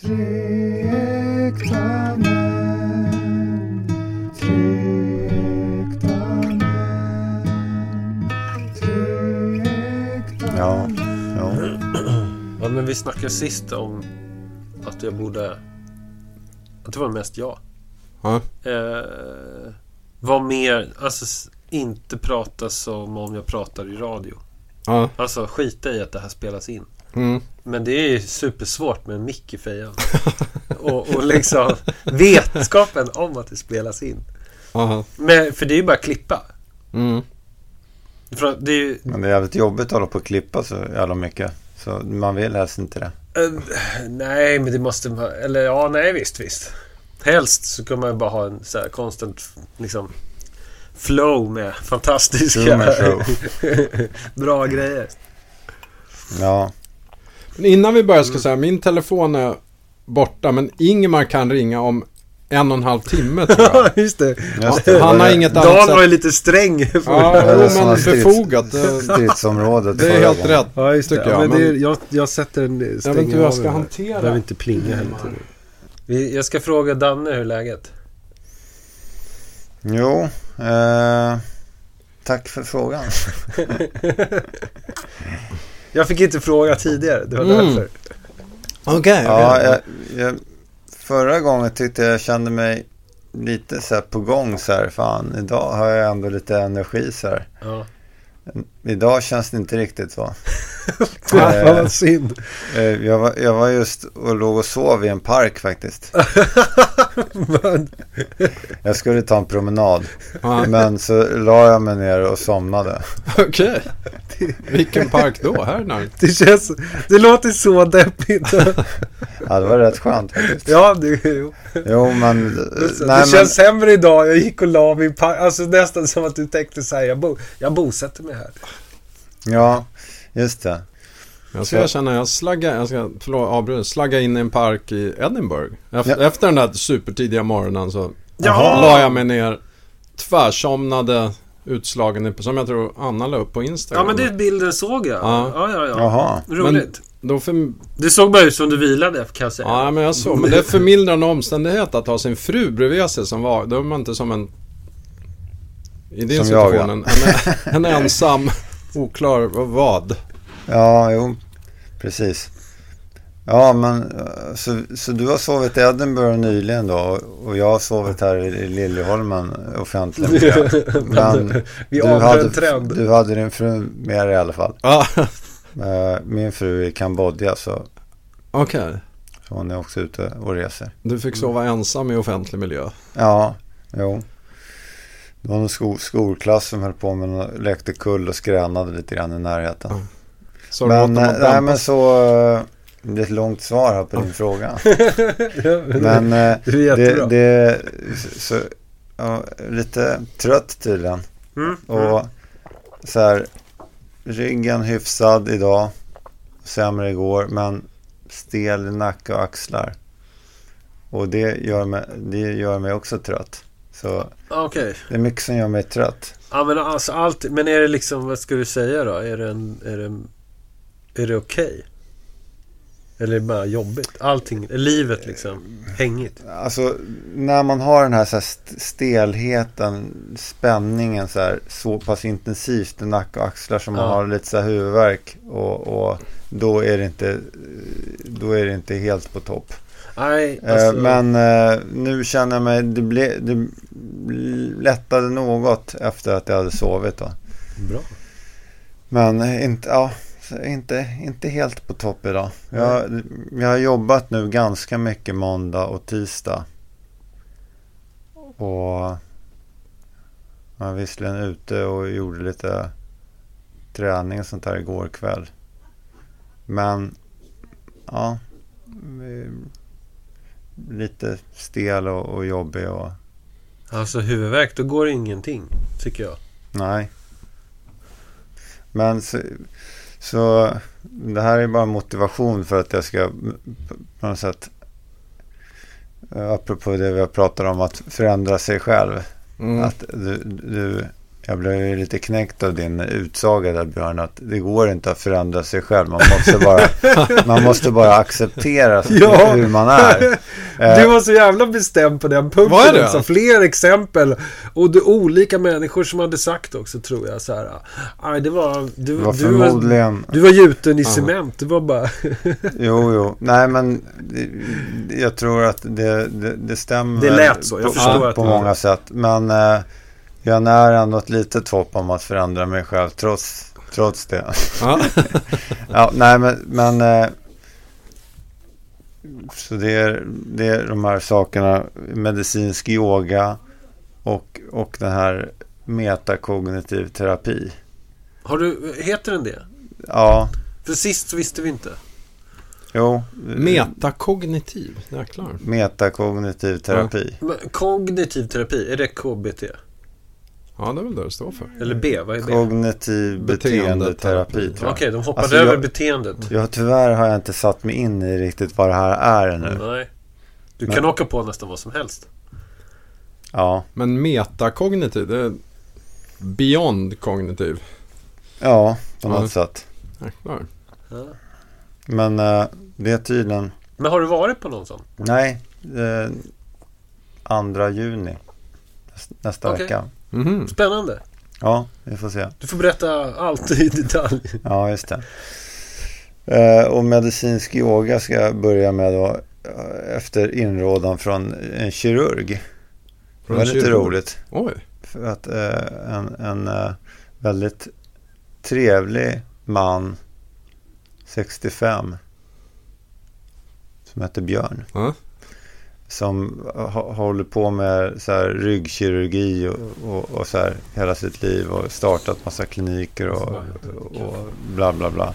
Tre män. Tre män. Tre Ja, ja. Ja, men vi snackade sist om att jag borde... Att det var mest jag. Ja. Eh, var mer... Alltså inte prata som om jag pratar i radio. Ja. Alltså skita i att det här spelas in. Mm. Men det är ju supersvårt med en mick i fejan. och, och liksom vetskapen om att det spelas in. Aha. Men, för det är ju bara att klippa. Mm. Det är ju... Men det är jävligt jobbigt att hålla på och klippa så jävla mycket. Så man vill helst inte det. Eh, nej, men det måste man... Eller ja, nej visst, visst. Helst så kan man ju bara ha en så här konstant liksom flow med fantastiska bra grejer. Ja, innan vi börjar ska jag säga, min telefon är borta men Ingmar kan ringa om en och en halv timme tror jag. Ja, just det. just det. Han har inget annat Dan var ju lite sträng. Ja, det är jo, men strids- befogat. Det, Stridsområdet. det är helt rätt. Ja, just det. jag, men det är, jag, jag sätter en Jag vet inte hur jag ska hantera Behöver inte plinga hela tiden. Jag ska fråga Danne hur läget? Jo, eh, tack för frågan. Jag fick inte fråga tidigare, det var Mm. därför. Okej. Ja, jag, jag, förra gången tyckte jag jag kände mig lite så här på gång så här. Fan, idag har jag ändå lite energi så här. Ja. Idag känns det inte riktigt så. Fan vad synd. Eh, Jag var, jag var just och låg och sov i en park faktiskt. Jag skulle ta en promenad. Men så la jag mig ner och somnade. Okej. Vilken park då? Här när? Det känns... Det låter så deppigt. Ja, det var rätt skönt faktiskt. Ja, det, jo. Jo, men... det Nej, men känns sämre idag. Jag gick och la mig i par- Alltså nästan som att du tänkte så här, jag, bo, jag bosätter mig här. Ja, just det. Jag ska erkänna, jag slagga, jag ska, förlåt, avbryta, slagga in i en park i Edinburgh. Efter, Ja. efter den där supertidiga morgonen så Ja! la jag mig ner, tvärsomnade, utslagen, som jag tror Anna la upp på Instagram. Ja, men det bilden såg jag. Ja. Ja, ja, ja. Jaha. Roligt. Då för, Det såg bara ut som du vilade, kan jag säga. ja, men jag såg. Men det är förmildrande omständighet att ha sin fru bredvid sig som var, då är man inte som en... I din Som jag, situation, en, en ensam, oklar vad. Ja, jo, precis. Ja, men eh, så, så du har sovit i Edinburgh nyligen då och- jag har sovit här i Liljeholmen offentlig miljö. Men Vi du hade, en trend. du hade din fru med dig i alla fall. Eh, Min fru är i Kambodja så, okej. så hon är också ute och reser. Du fick sova ensam i offentlig miljö. Ja, jo. Det var en sko, skolklass som höll på med och lekte kull och skränade lite grann i närheten. Ja. Så Men, dem eh, nej, men så... eh, Det är ett långt svar här på din fråga. Men eh, Det det, det så, ja, lite trött tydligen. Mm. Och så här, ryggen hyfsad idag. Sämre igår, men stel i nacke och axlar. Och det gör mig, det gör mig också trött. Så Okej. det är mycket som gör mig trött. Ja, men alltså allt. Men är det liksom, vad ska du säga då? Är det en, är det, är det okej? Eller är det bara jobbigt? Allting, livet liksom hängigt? Alltså när man har den här, så här st- stelheten, spänningen så, här, så pass intensivt i nacke och axlar som man Ja. har lite så här huvudvärk och, och då, är det inte, då är det inte helt på topp. Nej, Eh, alltså, Men eh, nu känner jag mig, det, ble, det lättade något efter att jag hade sovit då. Bra. Men inte, ja, inte, inte helt på topp idag. Jag, jag har jobbat nu ganska mycket måndag och tisdag. Och jag var visserligen ute och gjorde lite träning och sånt där igår kväll. Men ja, eh, lite stel och, och jobbig och Alltså huvudvärk, då går det ingenting, tycker jag. Nej. Men så, så det här är bara motivation för att jag ska på något sätt apropå det vi har pratat om att förändra sig själv. Mm. Att du, du jag blev ju lite knäckt av din utsaga där Björn. Att det går inte att förändra sig själv. Man måste bara, man måste bara acceptera Ja. hur man är. Eh, Du var så jävla bestämd på den punkten. Var det? också. Fler exempel. Och det olika människor som hade sagt också tror jag. Så här, "Aj, det var, du, det var du, var, förmodligen... du var gjuten i cement. Det var bara... Jo, jo. Nej, men jag tror att det, det, det stämmer. Det lät så. Jag på, förstår på, att på många sätt. Men eh, jag när ändå ett litet hopp om att förändra mig själv trots, trots det. Ja. ja, nej, men, men eh, så det är, det är de här sakerna. Medicinsk yoga och, och den här metakognitiv terapi. Har du, heter den det? Ja, För sist så visste vi inte. jo. Metakognitiv, jäklar. Metakognitiv terapi. Men Kognitiv terapi, är det KBT? Ja, det är väl det det står för. Eller B? Vad är B? Kognitiv beteendeterapi jag. Okej, de hoppade Alltså, över jag- beteendet. Ja, tyvärr har jag inte satt mig in i riktigt vad det här är ännu. Nej. Du Men- kan åka på nästan vad som helst. Ja, Men metakognitiv, det är beyond kognitiv. ja på Ja. något sätt. Jäklar. Ja. Men eh, det är tydligen, Men har du varit på någon sån? nej, eh, andra juni näs- nästa Okej. vecka. Mhm. Spännande. Ja, vi får se. Du får berätta allt i detalj. Ja, just det. Eh, och medicinsk yoga ska jag börja med då eh, efter inrådan från en kirurg. Det Från var lite kirurg. roligt. Oj. För att eh, en, en eh, väldigt trevlig man, 65, som heter Björn. Ja. Som håller på med så här ryggkirurgi och, och, och så här hela sitt liv och startat massa kliniker och, och bla bla bla.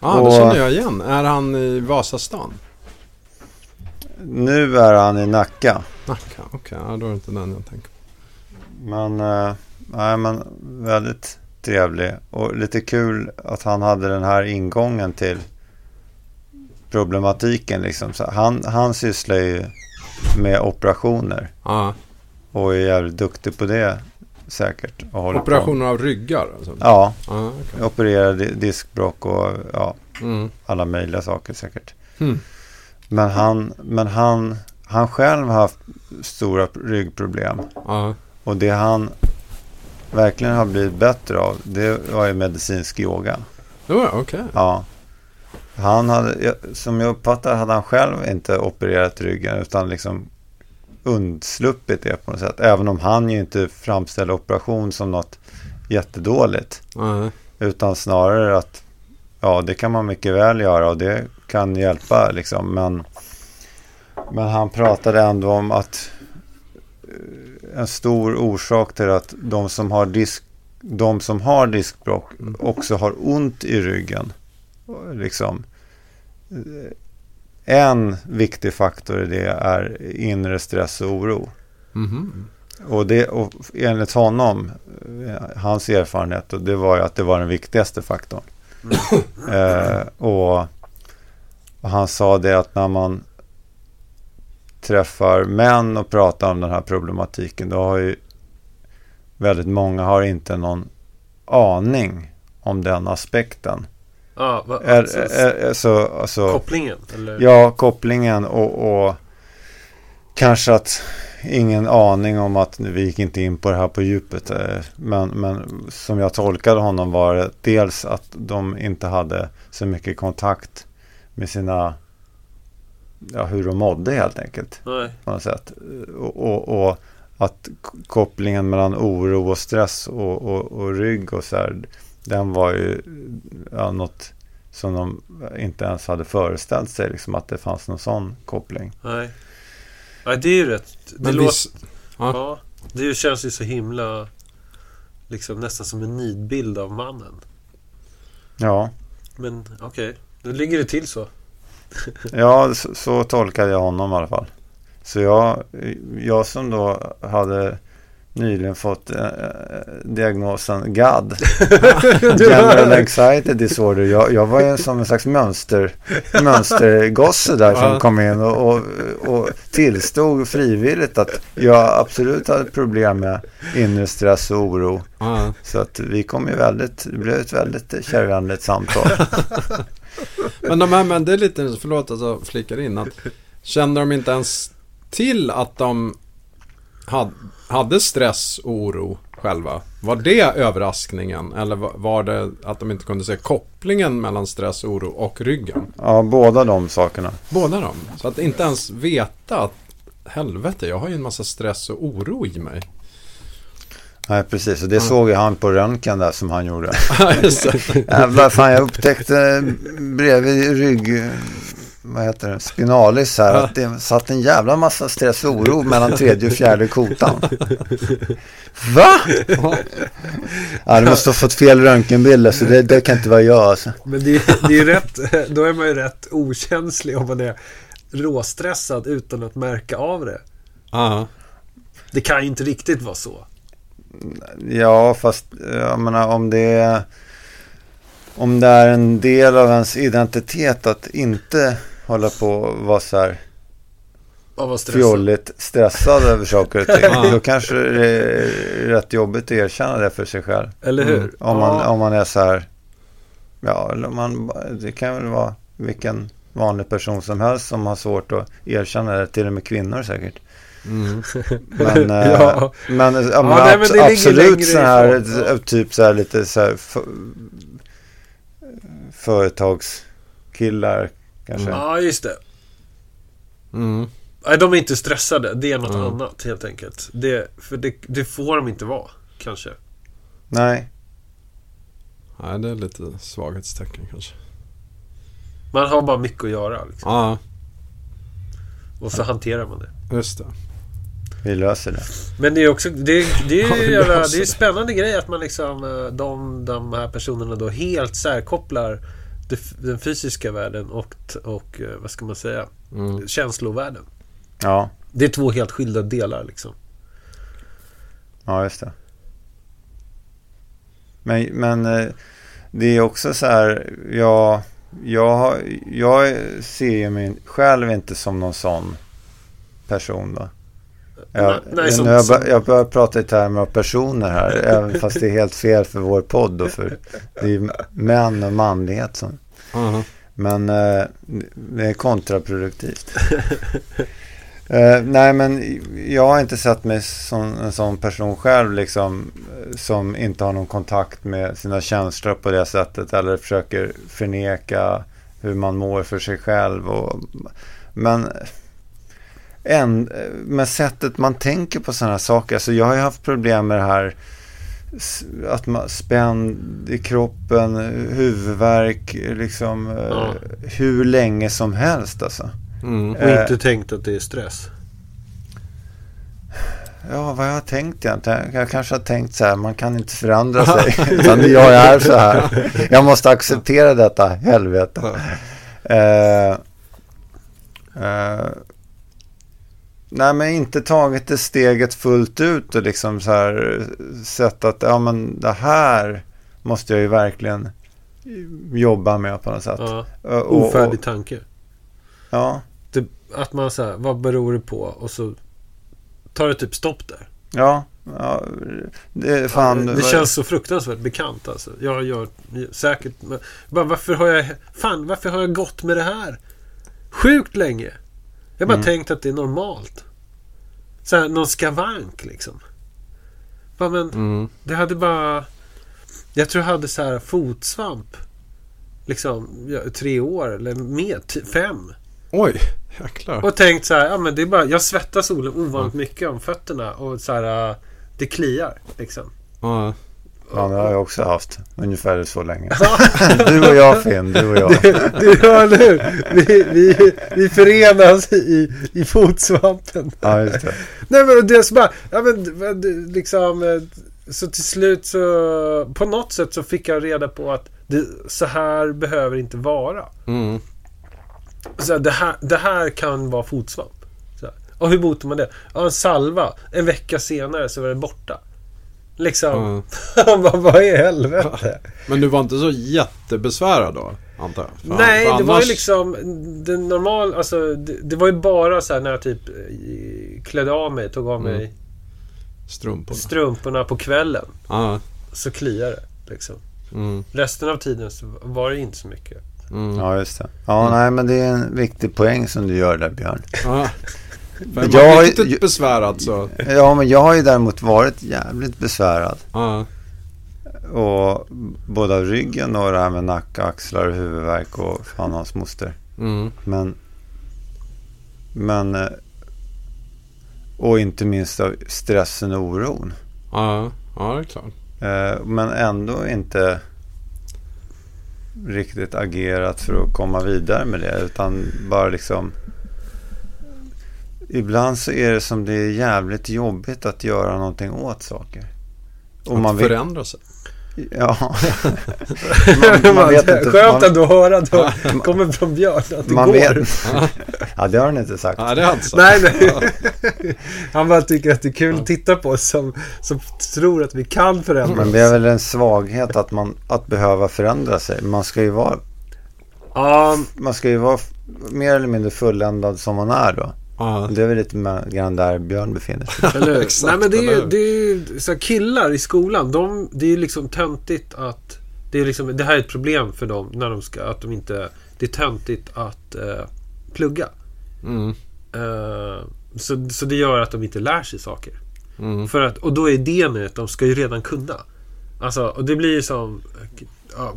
Ja, Och- det känner jag igen. Är han i Vasastan? Nu är han i Nacka. Nacka, okej. Ja, då är det inte den jag tänker på. Men, eh, nej, men väldigt trevlig. Och lite kul att han hade den här ingången till problematiken. Liksom. Så han, han sysslar ju med operationer Ja. och är jävligt duktig på det säkert. Och håller På. Operationer av ryggar alltså. Ja, Ja, okej. opererar di- diskbråck och ja, Mm. alla möjliga saker säkert. Hmm. Men han, men han, han själv har haft stora ryggproblem. Ja. Och det han verkligen har blivit bättre av, det var ju medicinsk yoga. Var okej. Ja. Han hade, som jag uppfattar hade han själv inte opererat ryggen utan liksom undsluppit det på något sätt. Även om han ju inte framställer operation som något jättedåligt. Ja. Utan snarare att ja, det kan man mycket väl göra och det kan hjälpa liksom. Men, men han pratade ändå om att eh, en stor orsak till att de som har disk de som har diskbråck också har ont i ryggen. Liksom. Eh, En viktig faktor i det är inre stress och oro. Mhm. Och, det, och enligt honom, eh, hans erfarenhet, och det var ju att det var den viktigaste faktorn. Eh, och, och han sa det att när man träffar män och pratar om den här problematiken, då har ju väldigt många har inte någon aning om den aspekten. Ja, va, Är, alltså, är, är, så, alltså, kopplingen? Eller? Ja, kopplingen och, och kanske att ingen aning om att vi gick inte in på det här på djupet. eh, Men, men som jag tolkade honom var det dels att de inte hade så mycket kontakt med sina, ja hur de mådde helt enkelt Nej. på något sätt. Och, och, och att kopplingen mellan oro och stress och, och, och rygg och så här, den var ju ja, något som de inte ens hade föreställt sig, liksom att det fanns någon sån koppling. Nej. Nej, det är ju rätt. Det, Men låter, visst, ja. ja, det känns ju så himla... Liksom nästan som en nidbild av mannen. Ja, Men okej, nu ligger det till så. ja så, så tolkade jag honom i alla fall. Så jag, jag som då hade nyligen fått eh, diagnosen GAD. General Anxiety Disorder. Jag, jag var ju som en slags mönster, mönstergosse där som kom in och, och, och tillstod frivilligt att jag absolut hade problem med inre stress och oro. Så att vi kom ju väldigt, det blev ett väldigt kärvänligt samtal. Men de här, men det är lite, förlåt att jag flikar in. Att, kände de inte ens till att de had, hade stress och oro själva? Var det överraskningen? Eller var- det att de inte kunde se kopplingen mellan stress, oro och ryggen? Ja, båda de sakerna. Båda dem. Så att inte ens veta att helvete, jag har ju en massa stress och oro i mig. Nej, precis. Och det såg ju han på röntgen där som han gjorde. Jävlar, fan jag upptäckte bredvid rygg... Vad heter det? Spinalis här. Att det satt en jävla massa stress och oro mellan tredje och fjärde kotan. Va? Ja, du måste ha fått fel röntgenbilder så det, det kan inte vara jag alltså. Men det, det är ju rätt, då är man ju rätt okänslig om man är råstressad utan att märka av det. Ja. Det kan ju inte riktigt vara så. Ja, fast jag menar om det är... Om det är en del av ens identitet att inte hålla på och vara så här vara stressad. fjolligt stressad över saker och ting. Då kanske det är rätt jobbigt att erkänna det för sig själv. Eller hur? Mm. Om man, Ja. om man är så här, ja, eller man, det kan väl vara vilken vanlig person som helst som har svårt att erkänna det, till och med kvinnor säkert. Mm. Men, eh, Ja. men, ja, men, nej, men abs- det ligger absolut så här, ifrån, ja. typ så här lite så här för, företagskillar kanske. Mm. Ja, just det. Mm. Nej, de är inte stressade. Det är något Mm. annat helt enkelt. Det, för det, det får de inte vara, kanske. Nej, Nej, det är lite svaghetstecken kanske. Man har bara mycket att göra. Liksom. Ja, Och så hanterar man det. just det. vi löser det. Men det är också det, det är Ja, jävla, det är spännande grej att man liksom eh, de, de här personerna då helt särkopplar den fysiska världen och, och eh, vad ska man säga Mm. känslovärlden. Ja, Det är två helt skilda delar liksom. ja just det. Men, men eh, det är också så här, jag, jag, jag ser ju mig själv inte som någon sån person då. Jag, Nej, som- jag, bör, jag börjar prata i termer av personer här, även fast det är helt fel för vår podd och för det är ju män och manlighet som Aha. Men eh, det är kontraproduktivt. eh, nej, men jag har inte sett mig som en sån person själv liksom eh, som inte har någon kontakt med sina känslor på det sättet eller försöker förneka hur man mår för sig själv. Och, men en, med sättet man tänker på sådana här saker. Alltså jag har ju haft problem med det här att man spänd i kroppen, huvudvärk, liksom eh, Ja. hur länge som helst alltså. Mm. Och Eh. inte tänkt att det är stress. Ja, vad jag har tänkt egentligen. Jag kanske har tänkt så här, man kan inte förändra sig. Utan jag är så här. Jag måste acceptera detta, helvete. Eh, eh, nej, men inte tagit det steget fullt ut och liksom så här sett att ja, men det här måste jag ju verkligen jobba med på något sätt. Ja. Och- och- Ofärdig tanke. Ja, Det, att man säger, vad beror det på? Och så tar det typ stopp där. ja, ja. Det, fan, det känns så fruktansvärt bekant alltså. Jag gör säkert... Men, bara, varför har jag... Fan, varför har jag gått med det här? Sjukt länge. Jag har bara Mm. tänkt att det är normalt. Så här, någon skavank liksom. Bara, men Mm. det hade bara... Jag tror jag hade så här fotsvamp. Liksom ja, tre år eller mer. Fem. Oj, jäklar. Och tänkt så här, ja men det är bara, jag svettas ovanligt mycket om fötterna och så här, äh, det kliar liksom. Ja. Ja, det har jag också haft. Ungefär så länge. du och jag Finn, du och jag. Du hör nu, vi, vi, vi förenas i, i fotsvampen. Ja, just det. Nej men det är så bara, ja men liksom, eh, så till slut så, på något sätt så fick jag reda på att det, så här behöver det inte vara. Mm. Så det, här, det här kan vara fotsvamp. Så här. Och hur botar man det? Ja, en salva. En vecka senare så var det borta. Liksom. Han bara, vad i helvete? Men du var inte så jättebesvärad då, antar jag? För- Nej, för det var ju annars- liksom det normal, alltså det, det var ju bara så här när jag typ eh, klädde av mig, tog av mig Strumporna. strumporna på kvällen. Ja. Så kliar det liksom. Mm. Resten av tiden så var det inte så mycket. Mm. Ja, just det. Ja, nej, men det är en viktig poäng som du gör där, Björn. Är Jag- man riktigt besvärad så... Ja, men jag har ju däremot varit jävligt besvärad. Ja. Och både av ryggen och det här med nacke, axlar och huvudvärk och fan hans moster. Mm. Men, men, eh, och inte minst av stressen och oron. Ja. ja, det är klart. Eh, Men ändå inte riktigt agerat för att komma vidare med det. Utan bara liksom... Ibland så är det som det är jävligt jobbigt att göra någonting åt saker. Och Att man vet, förändra sig. ja. man, man vet inte. Skönt ändå att höra att det kommer från Björn att det man går. vet. Ja, det har han inte sagt. Ja, det är alltså. Nej, nej. Han bara tycker att det är kul att titta på oss som, som tror att vi kan förändra Men det är väl en svaghet att man att behöva förändra sig. Man ska ju vara, Ja, man ska ju vara mer eller mindre fulländad som man är då. Ja. Det är väl lite grann där Björn befinner sig. eller? Exakt, Nej, men det är ju, det är ju så här, killar i skolan. De, det är ju liksom töntigt att... Det, är liksom, det här är ett problem för dem när de ska... Att de inte... Det är töntigt att eh, plugga. Mm. Eh, så, så det gör att de inte lär sig saker. Mm. För att, och då är idén att de ska ju redan kunna. Alltså, och det blir ju som... Ja,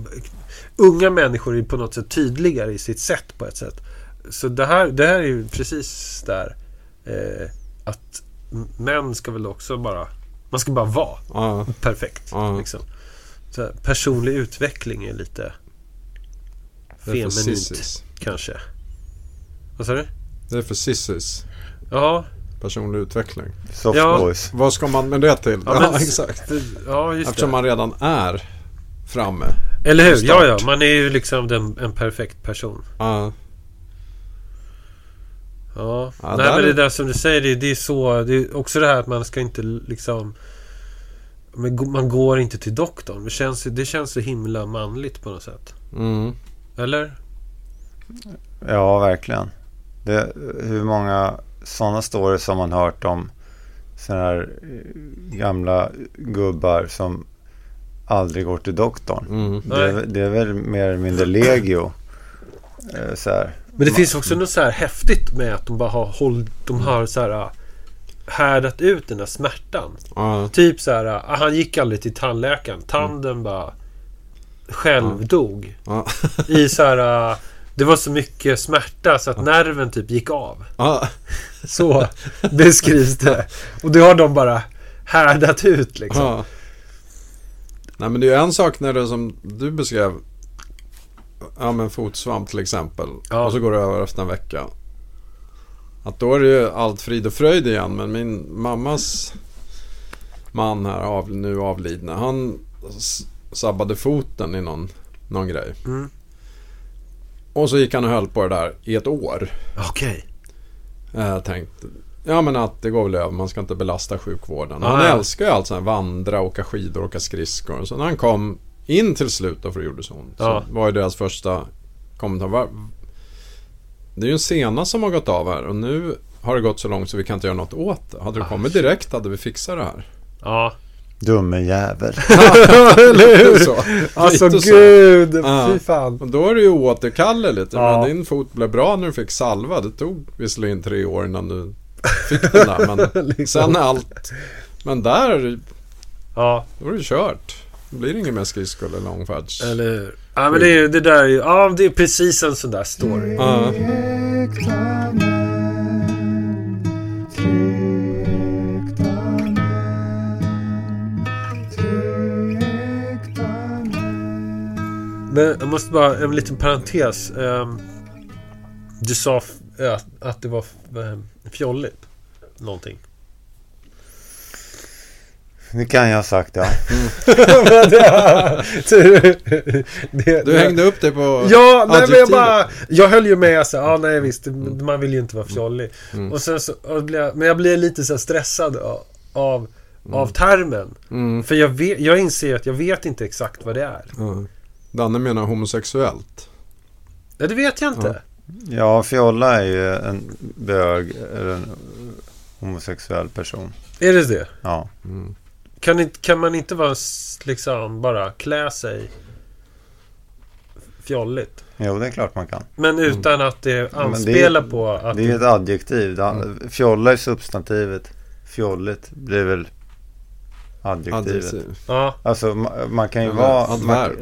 unga människor är på något sätt tydligare i sitt sätt på ett sätt. Så det här, det här är ju precis där. Eh, att män ska väl också bara... Man ska bara vara Ja. perfekt. Ja. Liksom. Så här, personlig utveckling är lite feminint sissis. kanske. Vad sa du? Det är för sissis. Ja, Personlig utveckling. Soft Ja. boys. Vad ska man med det till? Ja, Ja, men- exakt. det- ja just Eftersom det. man redan är framme. Eller hur? Ja, ja. Man är ju liksom den, en perfekt person. Ja. Ja, Ja, nej där men det är- där som du säger, det, det är så. Det är också det här att man ska inte liksom... Men man går inte till doktorn. Det känns, det känns så himla manligt på något sätt. Mm. Eller? Ja, verkligen. Det, hur många sådana stories har man hört om sådana här eh, gamla gubbar som aldrig går till doktorn. Mm. Det är, det är väl mer eller mindre legio. Eh, Så här. Men det finns också något så här häftigt med att de bara har hållit... De har så här... äh, Härdat ut den där smärtan. Ja. Typ så här, äh, han gick aldrig till tandläkaren. Tanden bara självdog. Ja. I så här... äh, Det var så mycket smärta så att nerven typ gick av. Så beskrivs det. Och det har de bara härdat ut liksom. Nej men det är ju en sak när det som du beskrev. Ja men fotsvamp till exempel. Ja. Och så går det över efter en vecka. Att då är det ju allt frid och fröjd igen. Men min mammas man här, av, nu avlidne. Han sabbade foten i någon, någon grej. Mm. Och så gick han och höll på det där i ett år. Okej. Jag tänkte, ja men att det går väl över, man ska inte belasta sjukvården. Ja, Han ja. älskar ju allt sånt här, vandra, åka skidor, åka skridskor. Så när han kom in till slut då för det gjorde så ont. Ja. Så var ju deras första kommentar. "Va- Det är ju en sena som har gått av här och nu har det gått så långt så vi kan inte göra något åt det. Hade du Ah, kommit direkt hade vi fixat det här. Ja. Dumme jävel. Eller hur? Så, Alltså så. gud. Ja. Fy fan. Och då är det ju oåterkalleligt. Ja. Din fot blev bra när du fick salva. Det tog visserligen tre år innan du fick den där. Men Liksom. sen allt... Men där, Ja, då är det kört. Det blir inget mer skridskor eller långfärds... eller? Ja, men det, är- det där är ju... Ja, det är precis en sån där story. Ja. Men jag måste bara, en liten parentes. Ehm, du sa att, det var fjolligt. Någonting. Det kan jag ha sagt ja. det, Du hängde upp dig på Ja, nej, men jag bara... Jag höll ju med så ja nej visst, man vill ju inte vara fjollig. Mm. Och sen så, och blev men jag blev lite så stressad av, av, av termen. Mm. För jag, vet, jag inser att jag vet inte exakt vad det är. Ja. Danne menar homosexuellt. Nej, det vet jag inte. Ja, fjolla är ju en bög eller en homosexuell person. Är det det? Ja. Mm. Kan, inte, kan man inte vara liksom bara klä sig fjolligt? Jo, det är klart man kan. Men utan att det anspelar på att... Det är ett adjektiv. Det- Fjolla är substantivet. Fjolligt blir väl adjektivet. Adjektiv. Ja, Alltså ma- man kan ju Ja, vara... Man,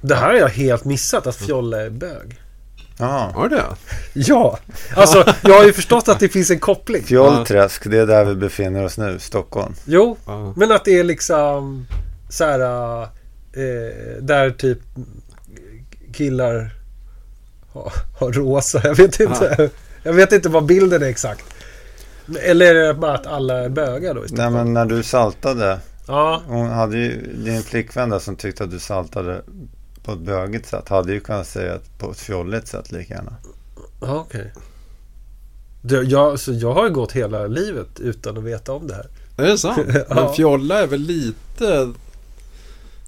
det här har jag helt missat att fjolla är bög. Ja. Har det? Ja, alltså jag har ju förstått att det finns en koppling. Fjollträsk, det är där vi befinner oss nu, Stockholm. Jo, Ja. men att det är liksom så här eh, där typ killar har, har rosa. Jag vet inte. Jag vet inte vad bilden är exakt. Eller är det bara att alla är bögar då Nej men när du saltade. Ja, Hon hade ju, din flickvän där som tyckte att du saltade på ett bögigt sätt. Hade ju kunnat säga att på ett fjolligt sätt lika gärna. ja okej. Det- Jag, så jag har ju gått hela livet utan att veta om det här. Är det sant? Ja. Men fjolla är väl lite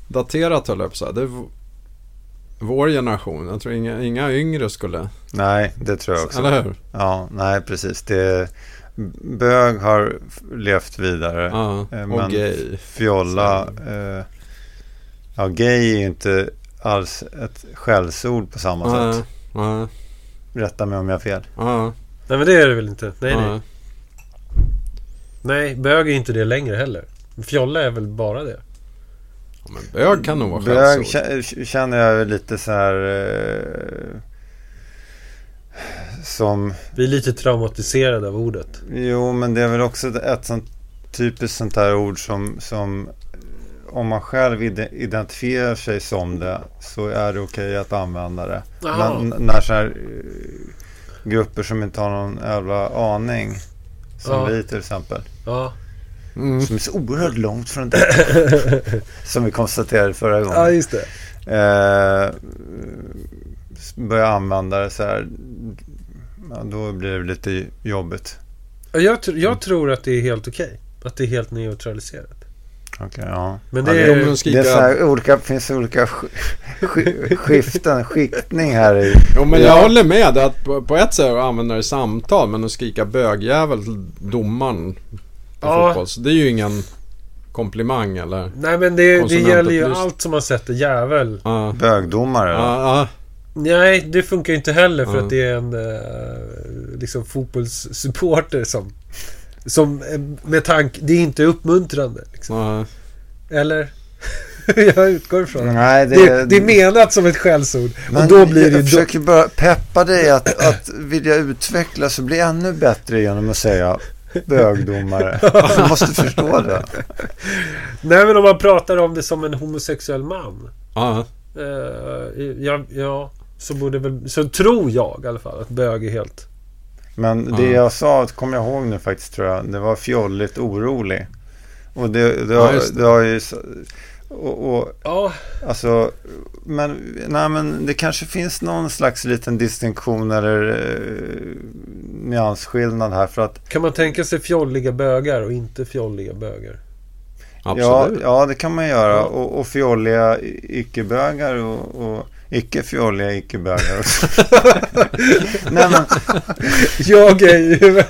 daterat höll jag på att säga. Det är vår generation. Jag tror inga, inga yngre skulle... Nej, det tror jag också. Eller hur? Ja, nej precis. Det, bög har levt vidare. Ja. Eh, Och men- gay. Fjolla. Eh, ja, gay är ju inte alls ett skällsord på samma Ja. sätt. Ja. Rätta mig om jag har fel. Ja. Nej men det är det väl inte? Nej nej. Nej, bög är inte det längre heller. Fjolla är väl bara det. Ja, Men bög kan nog vara Bög skällsord. kä- känner jag lite så här... Eh, som... Vi är lite traumatiserade av ordet. Jo, men det är väl också ett, sånt typiskt sånt där ord som, som om man själv ide- identifierar sig som det så är det okej att använda det. N- när så här, eh, grupper som inte har någon jävla aning som Ja. vi till exempel. Ja. Mm. Som är så oerhört långt från det. som vi konstaterade förra gången. ja, just det. eh, börja använda det så här. Ja, då blir det lite jobbigt. Ja, Jag, tr- jag tror att det är helt okej. Att det är helt neutraliserat. Okej, ja. Men Ja, det det- är... Om de Det är skriker... så här olika, finns olika sk- sk- skiften, skiktning här i. Jo men jag Ja. håller med att på, på ett sätt använder det i samtal men att skrika bögjävel till domaren på Ja. fotboll. Så det är ju ingen komplimang eller? Nej men det, det gäller ju allt som man sätter jävel. Ja. Bögdomare. Ja, ja. Nej, det funkar ju inte heller för Ja. att det är en eh, liksom fotbollssupporter som... Som eh, med tanke... Det är inte uppmuntrande. Liksom. Eller? jag utgår ifrån det. Nej, det, Det, det är menat som ett skällsord. Men och då blir det jag ju... försöker bara peppa dig att, att vilja utvecklas och bli ännu bättre genom att säga bögdomare. Du måste förstå det. Nej men om man pratar om det som en homosexuell man. ja. Eh, ja, ja, så borde väl... Så tror jag i alla fall att bög är helt... Men det Ja. jag sa, kommer jag ihåg nu faktiskt tror jag, det var fjolligt orolig. Och det, det, Ja, har, just det. det har ju... så- Och, och Ja, Alltså, men, nej, men det kanske finns någon slags liten distinktion eller eh, nyansskillnad här. För att, kan man tänka sig fjolliga bögar och inte fjolliga bögar? ja, Absolut. ja, det kan man göra. Ja. Och, och fjolliga icke-bögar och, och icke-fjolliga icke-bögar också. nej, men, Jag är ju...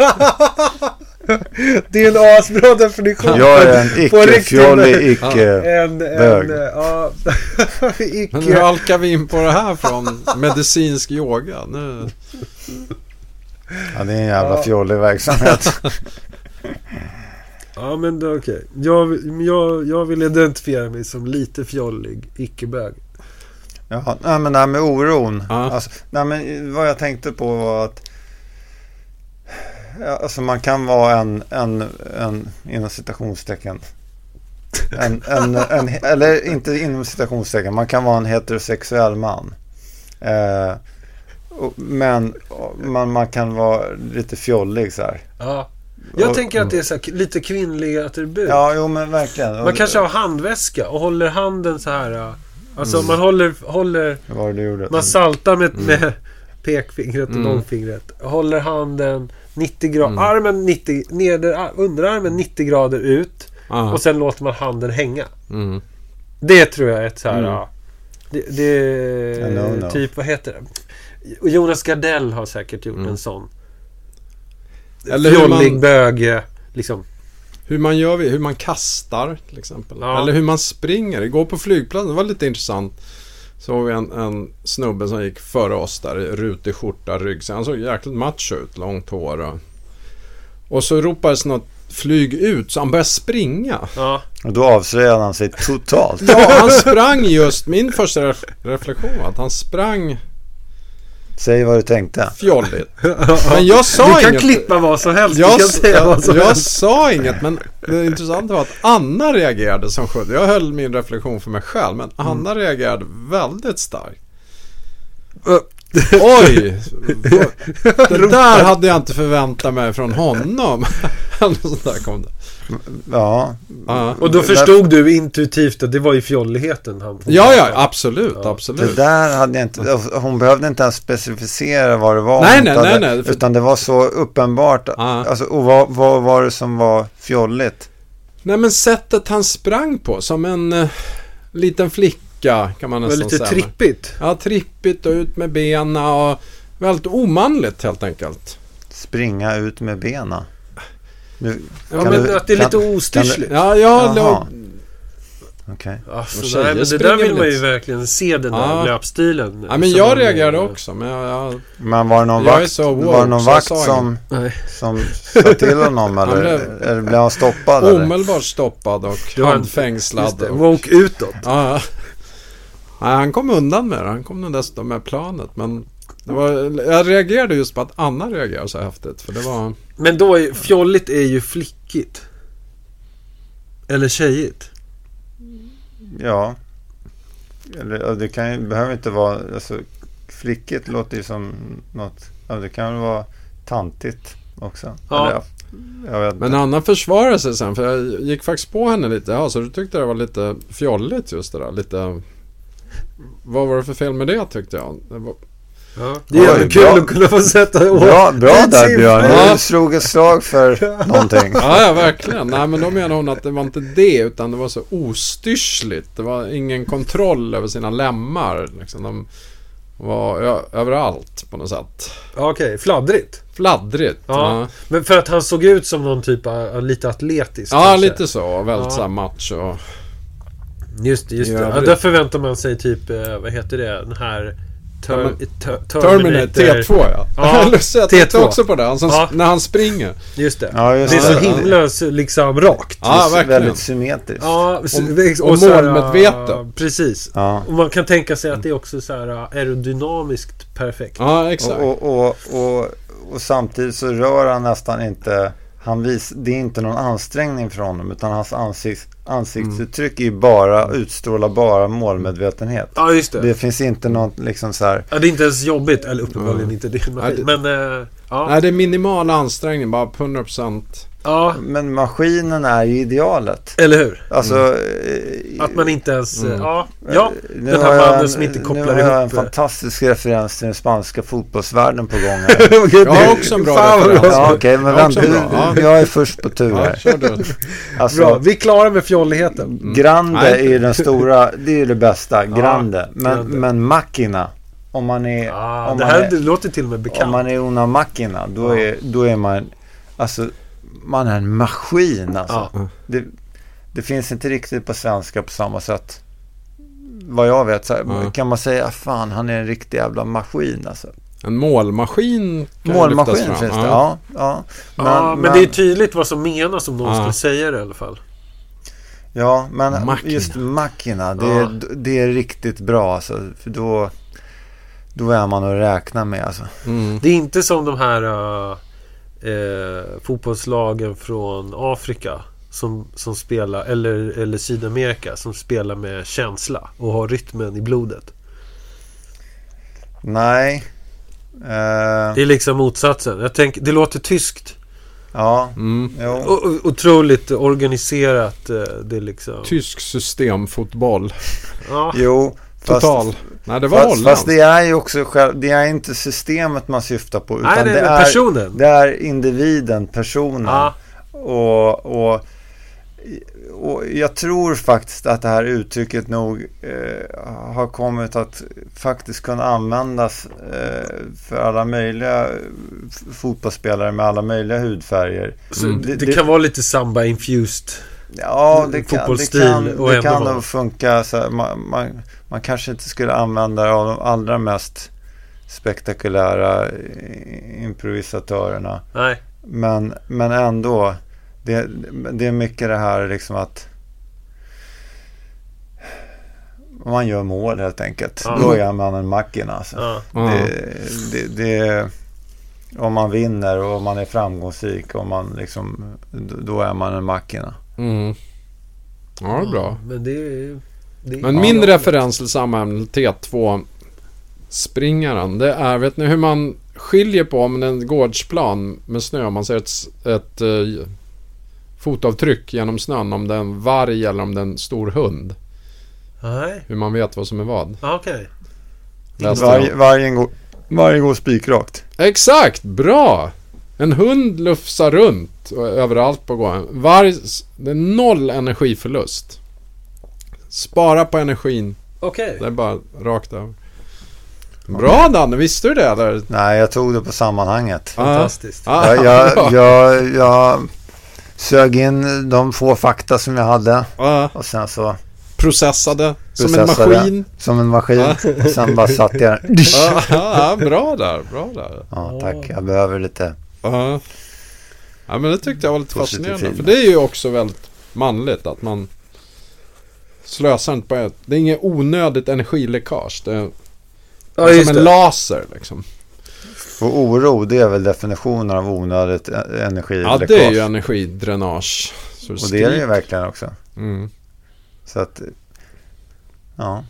det är en asbra definition. jag är en icke-fjollig icke... En, Bög. en, ja, Men hur icke... halkar vi in på det här från medicinsk yoga? Nu. Ja, det är en jävla Ja. fjollig verksamhet. Ja men det är okej. Jag, jag, jag vill identifiera mig som lite fjollig icke-bög. Ja, nej, men det här med oron. Ja. Alltså, nej, men vad jag tänkte på var att alltså man kan vara en, en, en inom citationstecken. En, en, en, eller inte inom citationstecken, man kan vara en heterosexuell man. Eh, och, men man, man kan vara lite fjollig så här. Ja. Jag Och- tänker att det är så här, lite kvinnliga attribut. Ja, jo men verkligen. Man kanske har handväska och håller handen så här. Alltså man håller, håller Vad var det du gjorde? man saltar med, med pekfingret och Mm. långfingret. Håller handen 90 grader, Mm. armen 90, neder, underarmen 90 grader ut. Ja. Och sen låter man handen hänga. Mm. Det tror jag är ett så här... Mm. ja, Det, no-no. Typ, vad heter det? Jonas Gardell har säkert gjort Mm. en sån. Eller hur Fjollig man, bög, eh, liksom. Hur man gör, hur man kastar till exempel. Ja. Eller hur man springer. Igår på flygplatsen, det var lite intressant. Såg vi en, en snubbe som gick före oss där i rutig skjorta, ryggsäck. Han såg jäkligt macho ut, långt hår och... Och så ropades något flyg ut så han började springa. Ja. Och då avslöjade han sig totalt. Ja, han sprang just. Min första ref- reflektion var att han sprang Säg vad du tänkte. fjolligt. Men jag sa Du kan inget. klippa vad som helst. Jag, du kan säga vad som jag helst. sa inget, men det intressanta var att Anna reagerade som sjutton. Jag höll min reflektion för mig själv, men Anna reagerade väldigt starkt. Oj! Det där hade jag inte förväntat mig från honom. Där kom det. Ja, Ja, Och då förstod du intuitivt att det var ju fjolligheten han... ja, ja absolut, Ja. absolut. det där hade jag inte... Hon behövde inte ens specificera vad det var. Nej, nej, hade, nej, nej, Utan det var så uppenbart. Ja. Alltså, och vad, vad var det som var fjolligt? Nej, men sättet han sprang på, som en eh, liten flicka kan man Det var nästan lite säga. trippigt. Ja, trippigt och ut med benen och väldigt omanligt helt enkelt. Springa ut med benen. Nu, Ja, men du- att det är kan- lite ostyrsligt. Ja, Jaha. låg... Okej. Alltså, tjejer nej, men det där vill man ju lite. verkligen se den där Ja. löpstilen. Ja, men jag reagerade också, men jag... jag Men var det någon Jag är vakt, så woke, var det någon vakt som, Nej. som sa till honom eller, blev- eller blev han stoppad? Eller? omedelbart stoppad och handfängslad. Woke utåt. Ja, ja. Nej, han kom undan med det. Han kom dessutom med planet. Men det var, jag reagerade just på att Anna reagerade så häftigt. För det var... Men då är fjolligt är ju flickigt. Eller tjejigt. Ja. Eller, det kan ju, behöver inte vara, alltså flickigt låter ju som något, ja det kan väl vara tantigt också. Ja. Eller, Men. Anna försvarade sig sen. För jag gick faktiskt på henne lite. Ja, så du tyckte det var lite fjolligt just det där. Lite... Vad var det för fel med det tyckte jag? Det var... Ja. Det är Oj, jävligt kul bra. att kunna få sätta Bra, bra där Sin- Björn, Ja. du slog ett slag för någonting. Ja, ja, verkligen. Nej, men då menar hon att det var inte det, utan det var så ostyrsligt. Det var ingen kontroll över sina lemmar. Liksom, de var ja, överallt på något sätt. Ja, Okej, fladdrigt. Fladdrigt. Ja. Ja, Men för att han såg ut som någon typ av lite atletisk. ja kanske. lite så. Väldigt Ja. så här macho. Just det, just det. Ja, där förväntar man sig typ, eh, vad heter det, den här... Ter- Ja, men- ter- Terminator T2 ja. Ja, Lustigt, jag tänkte T2. också på det. Han som, Ja. När han springer. Just det. Ja, just det är så himla liksom rakt. Ja, verkligen. Väldigt symmetriskt. Ja, Och- och här, målmedveten. Precis. Ja. Och man kan tänka sig att det är också så här aerodynamiskt perfekt. Ja, exakt. Och, och, och, och, och samtidigt så rör han nästan inte, han vis, det är inte någon ansträngning för honom utan hans ansikts, ansiktsuttryck är ju bara, utstrålar bara målmedvetenhet. Ja, just det. Det finns inte något liksom så här, Ja, det är inte ens jobbigt. Eller uppenbarligen Ja. inte det. Nej, det- Men, äh, ja. Nej, det är minimal ansträngning. Bara på 100%. Ja. men maskinen är ju idealet. Eller hur? Alltså, eh, Att man inte ens... Mm. Ja, ja. nu den här mannen en- som inte kopplar Nu har jag en ihop, eh. fantastisk referens till den spanska fotbollsvärlden på gång här. Jag har också en bra Fan, referens. Ja, okej, men Jag du, ja. jag är först på tur Ja, här. Alltså, Bra, vi är klara med fjolligheten. Grande Nej. är ju den stora, det är det bästa, Grande. Men, Grande. men Machina, om man är, Ah, om det man här är, det låter till och med bekant. om man är una Machina, då, Ja. är, då är man, alltså, man är en maskin alltså. Ja. Det, det finns inte riktigt på svenska på samma sätt. Vad jag vet så här, Ja. kan man säga, fan han är en riktig jävla maskin alltså. En målmaskin kan Målmaskin finns det, ja. ja. Men, ja, men, det är tydligt vad som menas om någon Ja. skulle säga det i alla fall. Ja, men Machina. just Machina, det, Ja. är, det är riktigt bra alltså. För då, då är man att räkna med alltså. Mm. Det är inte som de här uh, eh, fotbollslagen från Afrika som, som spelar, eller, eller Sydamerika som spelar med känsla och har rytmen i blodet. Nej. Eh, Det är liksom motsatsen. Jag tänker, det låter tyskt. Ja, Mm. jo. O- otroligt organiserat. eh, Det är liksom... Tysk systemfotboll. Ja. Jo, fast, Total. Nej, det var fast, Holland. fast det är ju också själv, det är inte systemet man syftar på. Utan Nej, det, men är, personen. det är individen, personen. Ja. Och, och, och jag tror faktiskt att det här uttrycket nog eh, har kommit att faktiskt kunna användas eh, för alla möjliga f- fotbollsspelare med alla möjliga hudfärger. Mm. det, Det- det kan vara lite samba-infused. Ja, det kan, det kan, och det kan nog funka. Så här, man, man, man kanske inte skulle använda det av de allra mest spektakulära eh, improvisatörerna. Nej. Men, men ändå, det, det är mycket det här liksom att man gör mål helt enkelt. Ja. Då är man en makina. Alltså. Ja. Det, det, det, om man vinner och om man är framgångsrik och man liksom, då är man en makina. Mm. Ja, det är bra. Men det är... Det är Men min referens till samma ämne, T2 springaren, det är, vet ni hur man skiljer på om en gårdsplan med snö, om man ser ett, ett eh, fotavtryck genom snön, om det är en varg eller om det är en stor hund. Nej. Hur man vet vad som är vad. Okej. Varje, jag. vargen, går, vargen går spikrakt. Exakt, bra! En hund lufsar runt och överallt på gården. Varg, det är noll energiförlust. Spara på energin. Okej. Det är bara rakt över. Bra Danne, visste du det eller? Nej, jag tog det på sammanhanget. Fantastiskt. Ja. Jag, jag, jag, jag sög in de få fakta som jag hade Ja. och sen så Processade som en Processade. maskin. som en maskin. Och sen bara satt jag där. Bra där, bra där. Ja, tack. Jag behöver lite. Ja. ja, men det tyckte jag var lite fascinerande. För det är ju också väldigt manligt att man slösar inte på ett. Det är inget onödigt energiläckage. Det är Ja, som en det. laser liksom. Och oro, det är väl definitionen av onödigt e- Ja, energiläckage. det är ju energidränage. Och det är det ju verkligen också. Mm. Så att, ja.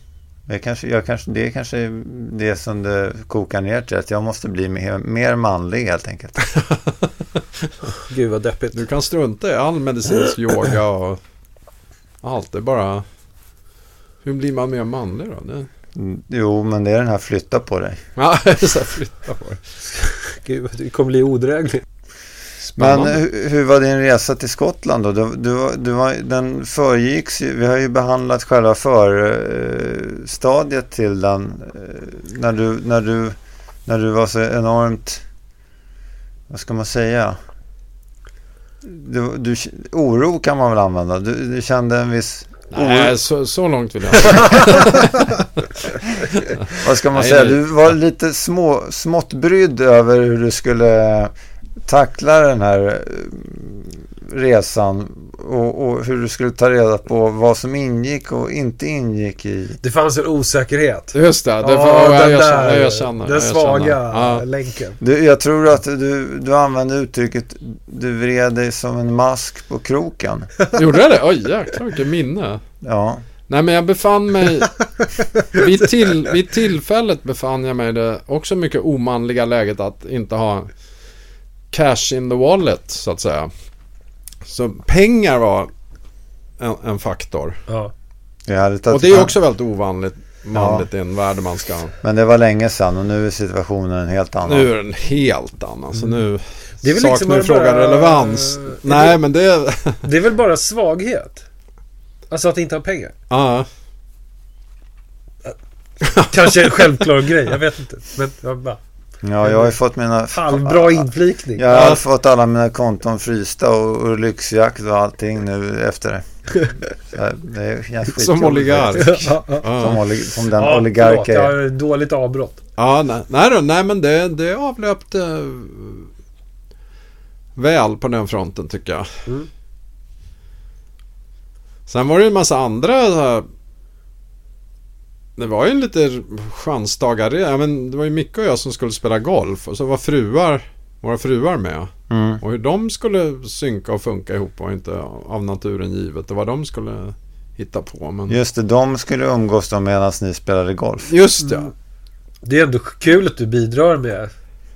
Det är, kanske, jag kanske, det är kanske det som det kokar ner till. Att jag måste bli mer, mer manlig helt enkelt. Gud vad deppigt. Du kan strunta i all medicinsk yoga och allt. Det är bara... Hur blir man mer manlig då? Det... Mm, Jo, men det är den här flytta på dig. Ja, så här, flytta på det. Gud, det kommer bli odrägligt. Men Spännande. hur, hur var din resa till Skottland då? Du, du, du var, den föregicks ju, vi har ju behandlat själva förstadiet till den. eh, När du, när, du, när du var så enormt, vad ska man säga? Du, du, oro kan man väl använda? Du, du kände en viss, Nej, så, så långt vill jag vad ska man säga? Du var lite små, smått brydd över hur du skulle tackla den här eh, resan och, och hur du skulle ta reda på vad som ingick och inte ingick i. Det fanns en osäkerhet. Just det, det Ja, var, jag, den jag, där, känner, jag känner. Den jag svaga känner. Ja. länken. Du, jag tror att du, du använde uttrycket du vred dig som en mask på kroken. Gjorde jag det? Oj, jäklar vilket minne. Ja, Nej, men jag befann mig... vid, till, vid tillfället befann jag mig i det också mycket omanliga läget att inte ha cash in the wallet, så att säga. Så pengar var en, en faktor. Ja. Och det är också väldigt ovanligt manligt i en värld man ska... Men det var länge sedan och nu är situationen en helt annan. Nu är den helt annan. Så nu Det är väl saknar liksom bara- frågan relevans. är Nej, det- men det... Det är väl bara svaghet? Alltså att inte ha pengar. Ja. Kanske en självklar grej, jag vet inte. Men jag bara, Ja, jag har ju fått mina... halvbra inflikning. Jag har fått alla mina konton frysta och, och lyxjakt och allting nu efter det. Så det Som oligark. Ja, ja. Som, Ja, oli- som den Ja, oligark förlåt, jag är. dåligt avbrott. ja nej, nej, då, nej men det, det avlöpte eh, väl på den fronten tycker jag. Mm. Sen var det ju en massa andra så här, Det var ju en lite chanstagare. Ja, men det var ju Micke och jag som skulle spela golf. Och så var fruar, våra fruar med. Mm. Och hur de skulle synka och funka ihop var inte av naturen givet. Det var de skulle hitta på. Men... Just det, de skulle umgås då medan ni spelade golf. Just ja. Det är ändå kul att du bidrar med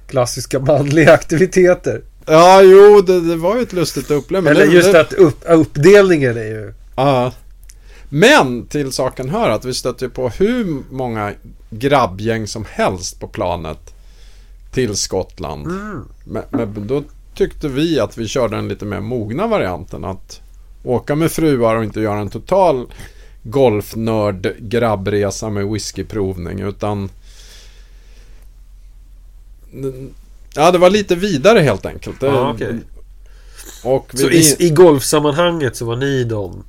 klassiska manliga aktiviteter. Ja, jo, det, det var ju ett lustigt men Eller det- just det, att upp, uppdelningen är ju... Ja. Men till saken hör att vi stötte på hur många grabbgäng som helst på planet till Skottland. Mm. Men, men då tyckte vi att vi körde den lite mer mogna varianten. Att åka med fruar och inte göra en total golfnörd grabbresa med whiskyprovning. Utan... Ja, det var lite vidare helt enkelt. Ja, okej. Och vi, Så i, i golfsammanhanget så var ni de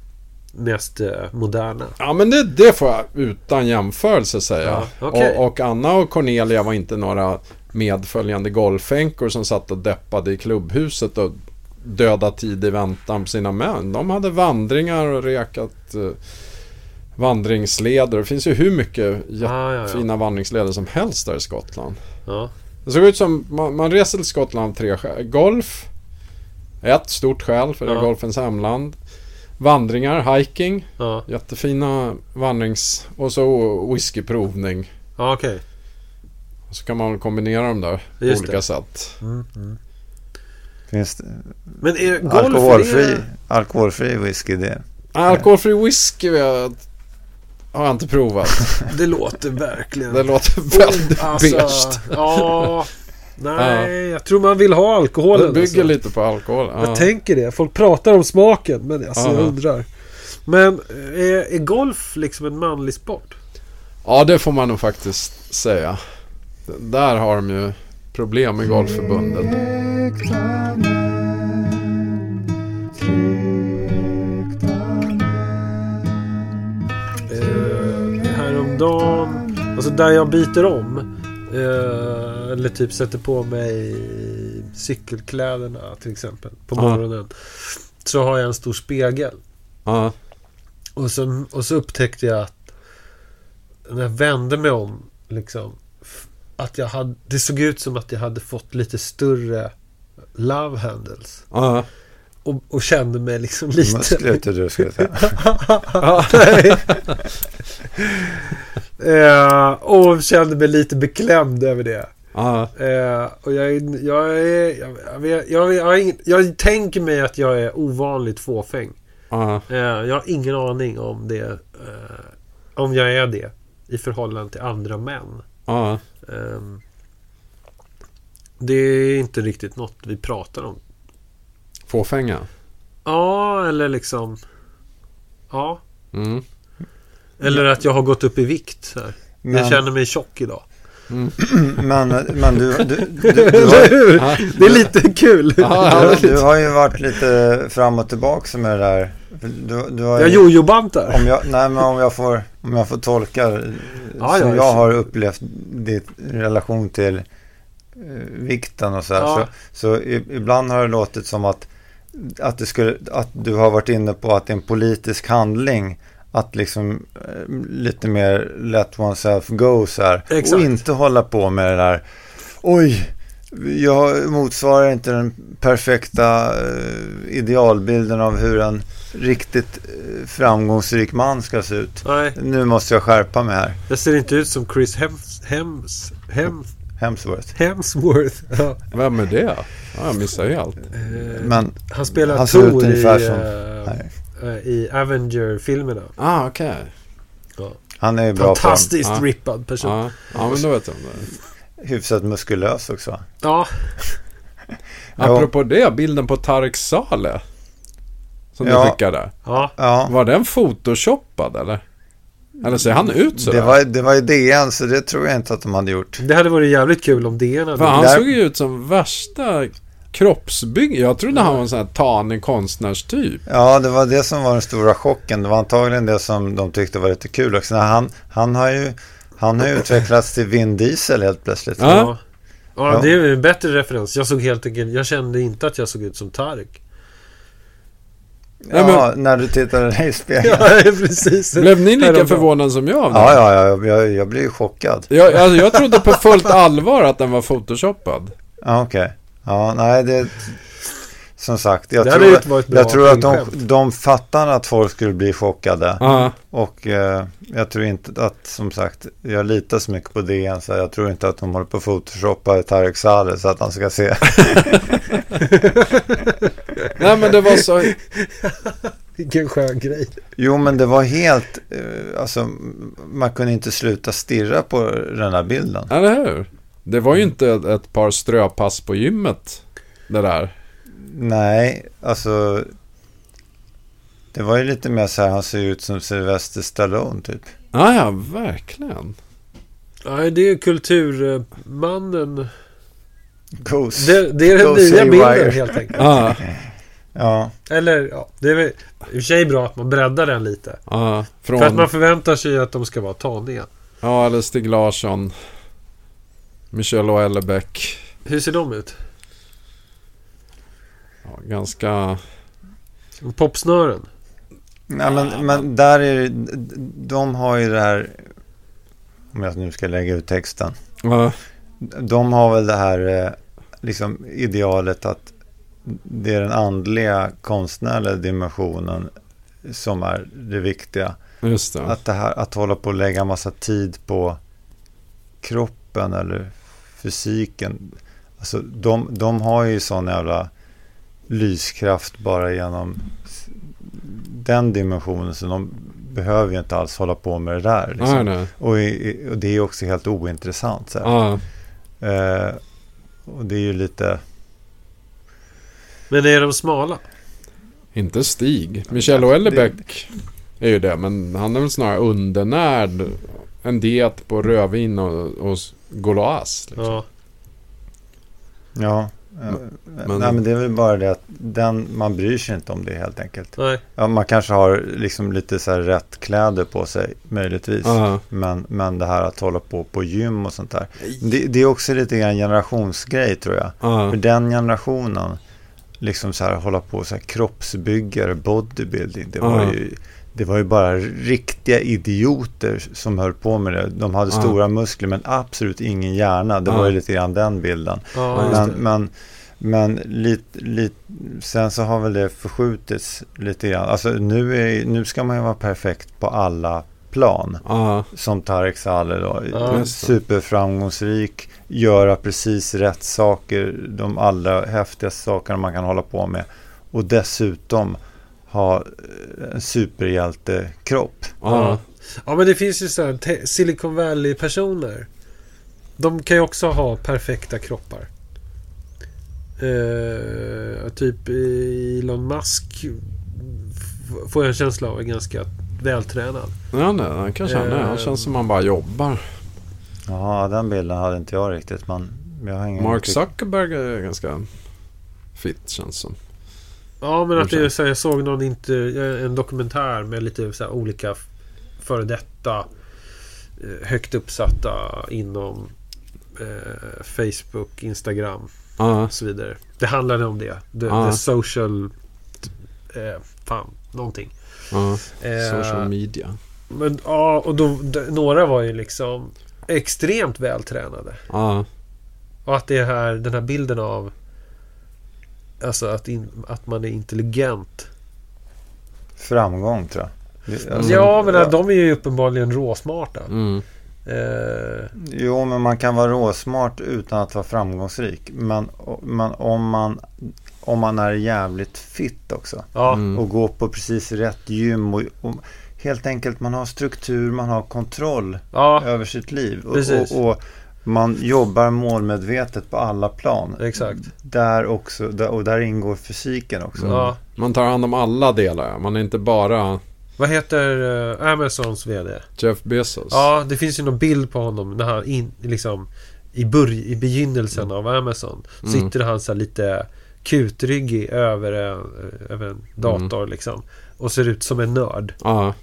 mest eh, moderna? Ja men det, det får jag utan jämförelse säga. Ja, okej. och, och Anna och Cornelia var inte några medföljande golfänkor som satt och deppade i klubbhuset och döda tid i väntan på sina män. De hade vandringar och rekat eh, vandringsleder. Det finns ju hur mycket Ja, ja, ja. fina vandringsleder som helst där i Skottland. Ja. Det såg ut som, man, man reser till Skottland av tre skäl. Golf, ett stort skäl för det är golfens hemland. Vandringar, hiking, Ja, Jättefina vandrings... Och så whiskyprovning. ja okej. Så kan man kombinera dem där på Just olika det. sätt. Mm, mm. Finns det Men är golf... alkoholfri, Är, alkoholfri whisky det? Alkoholfri whisky jag, har jag inte provat. det låter verkligen... Det låter väldigt alltså, beige. Ja... Nej, jag tror man vill ha alkoholen. Det bygger alltså. lite på alkohol. Ja. Jag tänker det. Folk pratar om smaken, men alltså jag Ja. undrar. Men eh, är, är golf liksom en manlig sport? ja, det får man nog faktiskt säga. Där har de ju problem med Golfförbundet. Eh, häromdagen, alltså där jag byter om. Eh, eller typ sätter på mig cykelkläderna till exempel på Ja. morgonen. Så har jag en stor spegel. Ja, Och så, och så upptäckte jag att när jag vände mig om liksom att jag hade, det såg ut som att jag hade fått lite större love handles. ja. Och, och kände mig liksom lite... Muskler du skulle säga. Eh, och kände mig lite beklämd över det. Ja. Eh, och jag, jag, är, jag, jag, vet- jag, jag, ingen- jag tänker mig att jag är ovanligt fåfäng. ja. Eh, jag har ingen aning om det. Eh, om jag är det. I förhållande till andra män. ja. Ehm, det är inte riktigt något vi pratar om. Fåfänga. Ja, eller liksom... Ja. Mm. Eller att jag har gått upp i vikt. Här. Men, Jag känner mig tjock idag. men, men du, du, du, du, har? Ja. Det är lite kul. Ja, du, du har ju varit lite fram och tillbaka med det där. Du, du har Jag ju, jojobantar. om jag, nej, men om jag får, om jag får tolka Ja, som ja, jag har upplevt ditt relation till eh, vikten och så här. Så, så ibland har det låtit som att, att, det skulle, att du har varit inne på att det är en politisk handling att liksom eh, lite mer let oneself go så här. Exakt. Och inte hålla på med det där. Oj, jag motsvarar inte den perfekta eh, idealbilden av hur en riktigt eh, framgångsrik man ska se ut. Nej, Nu måste jag skärpa mig här. jag ser inte ut som Chris Hems, Hems, Hems, Hemsworth. Hemsworth. Ja. Vem är det? Ja, jag missar helt. Eh, Men han spelar han ser ut ungefär i, som- i Avenger-filmerna. Ah, okej. han är ju bra Fantastiskt Ja. rippad person. Ja. ja, men då vet jag om det. form. Hyfsat muskulös också. Ja, Ja. Apropå det, bilden på Tarek Saleh. Som Ja. du skickade. ja. Ja, Var den photoshoppad eller? Eller ser han ut sådär? det var, det var ju DN så det tror jag inte att de hade gjort. Det hade varit jävligt kul om DN hade För han Där- såg ju ut som värsta kroppsbygg. Jag trodde han var en sån här tanig konstnärstyp. Ja, det var det som var den stora chocken. Det var antagligen det som de tyckte var lite kul också. Han, han har ju han har ju utvecklats till Vin Diesel helt plötsligt. Ja. Ja. Ja, det är en bättre referens. Jag såg helt enkelt... Jag kände inte att jag såg ut som Tarek. Ja, när du tittade dig i spegeln. Ja, precis. Blev ni lika förvånade som jag? Ja, ja, ja jag, jag blir ju chockad. Jag, alltså, jag trodde på fullt allvar att den var photoshoppad. Ja, okej. Ja, nej, det... som sagt, jag Det tror, jag tror att de, de fattar att folk skulle bli chockade. Ja, Och eh, jag tror inte att, som sagt, jag litar så mycket på DN så jag tror inte att de håller på att photoshoppa Tarek Saleh så att han ska se. nej men det var så... Vilken skön grej. Jo, men det var helt, eh, alltså man kunde inte sluta stirra på den här bilden. Eller hur? Det var ju inte ett, ett par ströpass på gymmet. Det där. Nej, alltså det var ju lite mer så här, han ser ut som Sylvester Stallone typ. Ja, ja, verkligen. Nej, det är kulturmannen. Ghost. Det, det är den Go nya bilden wire. helt enkelt. Ja, Ja, Eller ja, det är väl i och för sig bra att man breddar den lite. ja. Från... För att man förväntar sig att de ska vara taniga. Ja, eller Stig Larsson. Michel och Ellebeck. Hur ser de ut? Ja, ganska... Popsnören? Nej, men, men där är det, de har ju det här, om jag nu ska lägga ut texten. Ja, De har väl det här eh, liksom idealet att det är den andliga konstnärliga dimensionen som är det viktiga. just det. Att, det här, att hålla på och lägga massa tid på kroppen eller fysiken. Alltså de, de har ju sån jävla lyskraft bara genom den dimensionen så de behöver ju inte alls hålla på med det där. Nej, Liksom. nej. Och, i- och det är också helt ointressant. Så. Ja, Eh, och det är ju lite... Men är de smala? inte Stig. Michel och Ellebeck är ju det, men han är väl snarare undernärd. En diet på rödvin och, och goloas. Liksom. Ja. Ja, eh, Men- nej, men det är väl bara det att den, man bryr sig inte om det helt enkelt. Nej. Ja, man kanske har liksom lite så här rätt kläder på sig möjligtvis. Ja, Men, men det här att hålla på på gym och sånt där. Det, det är också lite grann generationsgrej tror jag. ja, För den generationen, liksom så här hålla på så här kroppsbyggare, bodybuilding. Det var, Ja. ju, det var ju bara riktiga idioter som höll på med det. De hade Ja. stora muskler men absolut ingen hjärna. Det var Ja. ju lite grann den bilden. Ja, Men, men, men lite, lite, sen så har väl det förskjutits lite grann. Alltså nu, är, nu ska man ju vara perfekt på alla plan. Som Tarek Saleh då. Superframgångsrik. Göra precis rätt saker. De allra häftigaste sakerna man kan hålla på med. Och dessutom ha eh, en superhjältekropp. Ja. ja. ja, men det finns ju så här te- Silicon Valley-personer. De kan ju också ha perfekta kroppar. Eh, typ Elon Musk får jag en känsla av är ganska vältränad. Ja, nej, han kanske han är. Han känns som han bara jobbar. Ja, den bilden hade inte jag riktigt. Men jag har ingen Mark Zuckerberg är ganska fit känns som. Ja, men att det är så här, jag såg någon inter, en dokumentär med lite så här olika före detta eh, högt uppsatta inom eh, Facebook, Instagram Ja, och så vidare. Det handlade om det. The, Ja. the social... Eh, fan, någonting. ja. Eh, Social media. Men ja, och då, några var ju liksom extremt vältränade. Ja, Och att det här, den här bilden av Alltså att, in, att man är intelligent. framgång tror jag. Alltså, ja, men de är ju uppenbarligen råsmarta. mm. Eh, Jo, men man kan vara råsmart utan att vara framgångsrik. Men, men om, man, om man är jävligt fit också. ja, Mm. Och går på precis rätt gym. Och, och helt enkelt man har struktur, man har kontroll ja, över sitt liv. Och, Precis. och, och man jobbar målmedvetet på alla plan. exakt. Där också, där, och där ingår fysiken också. Mm. Ja. Man tar hand om alla delar. Man är inte bara Vad heter eh, Amazons VD? Jeff Bezos. Ja, det finns ju någon bild på honom när han in, liksom i, börj- i begynnelsen av Amazon. Mm. Sitter han så här lite kutryggig över en, över en dator liksom. Och ser ut som en nörd.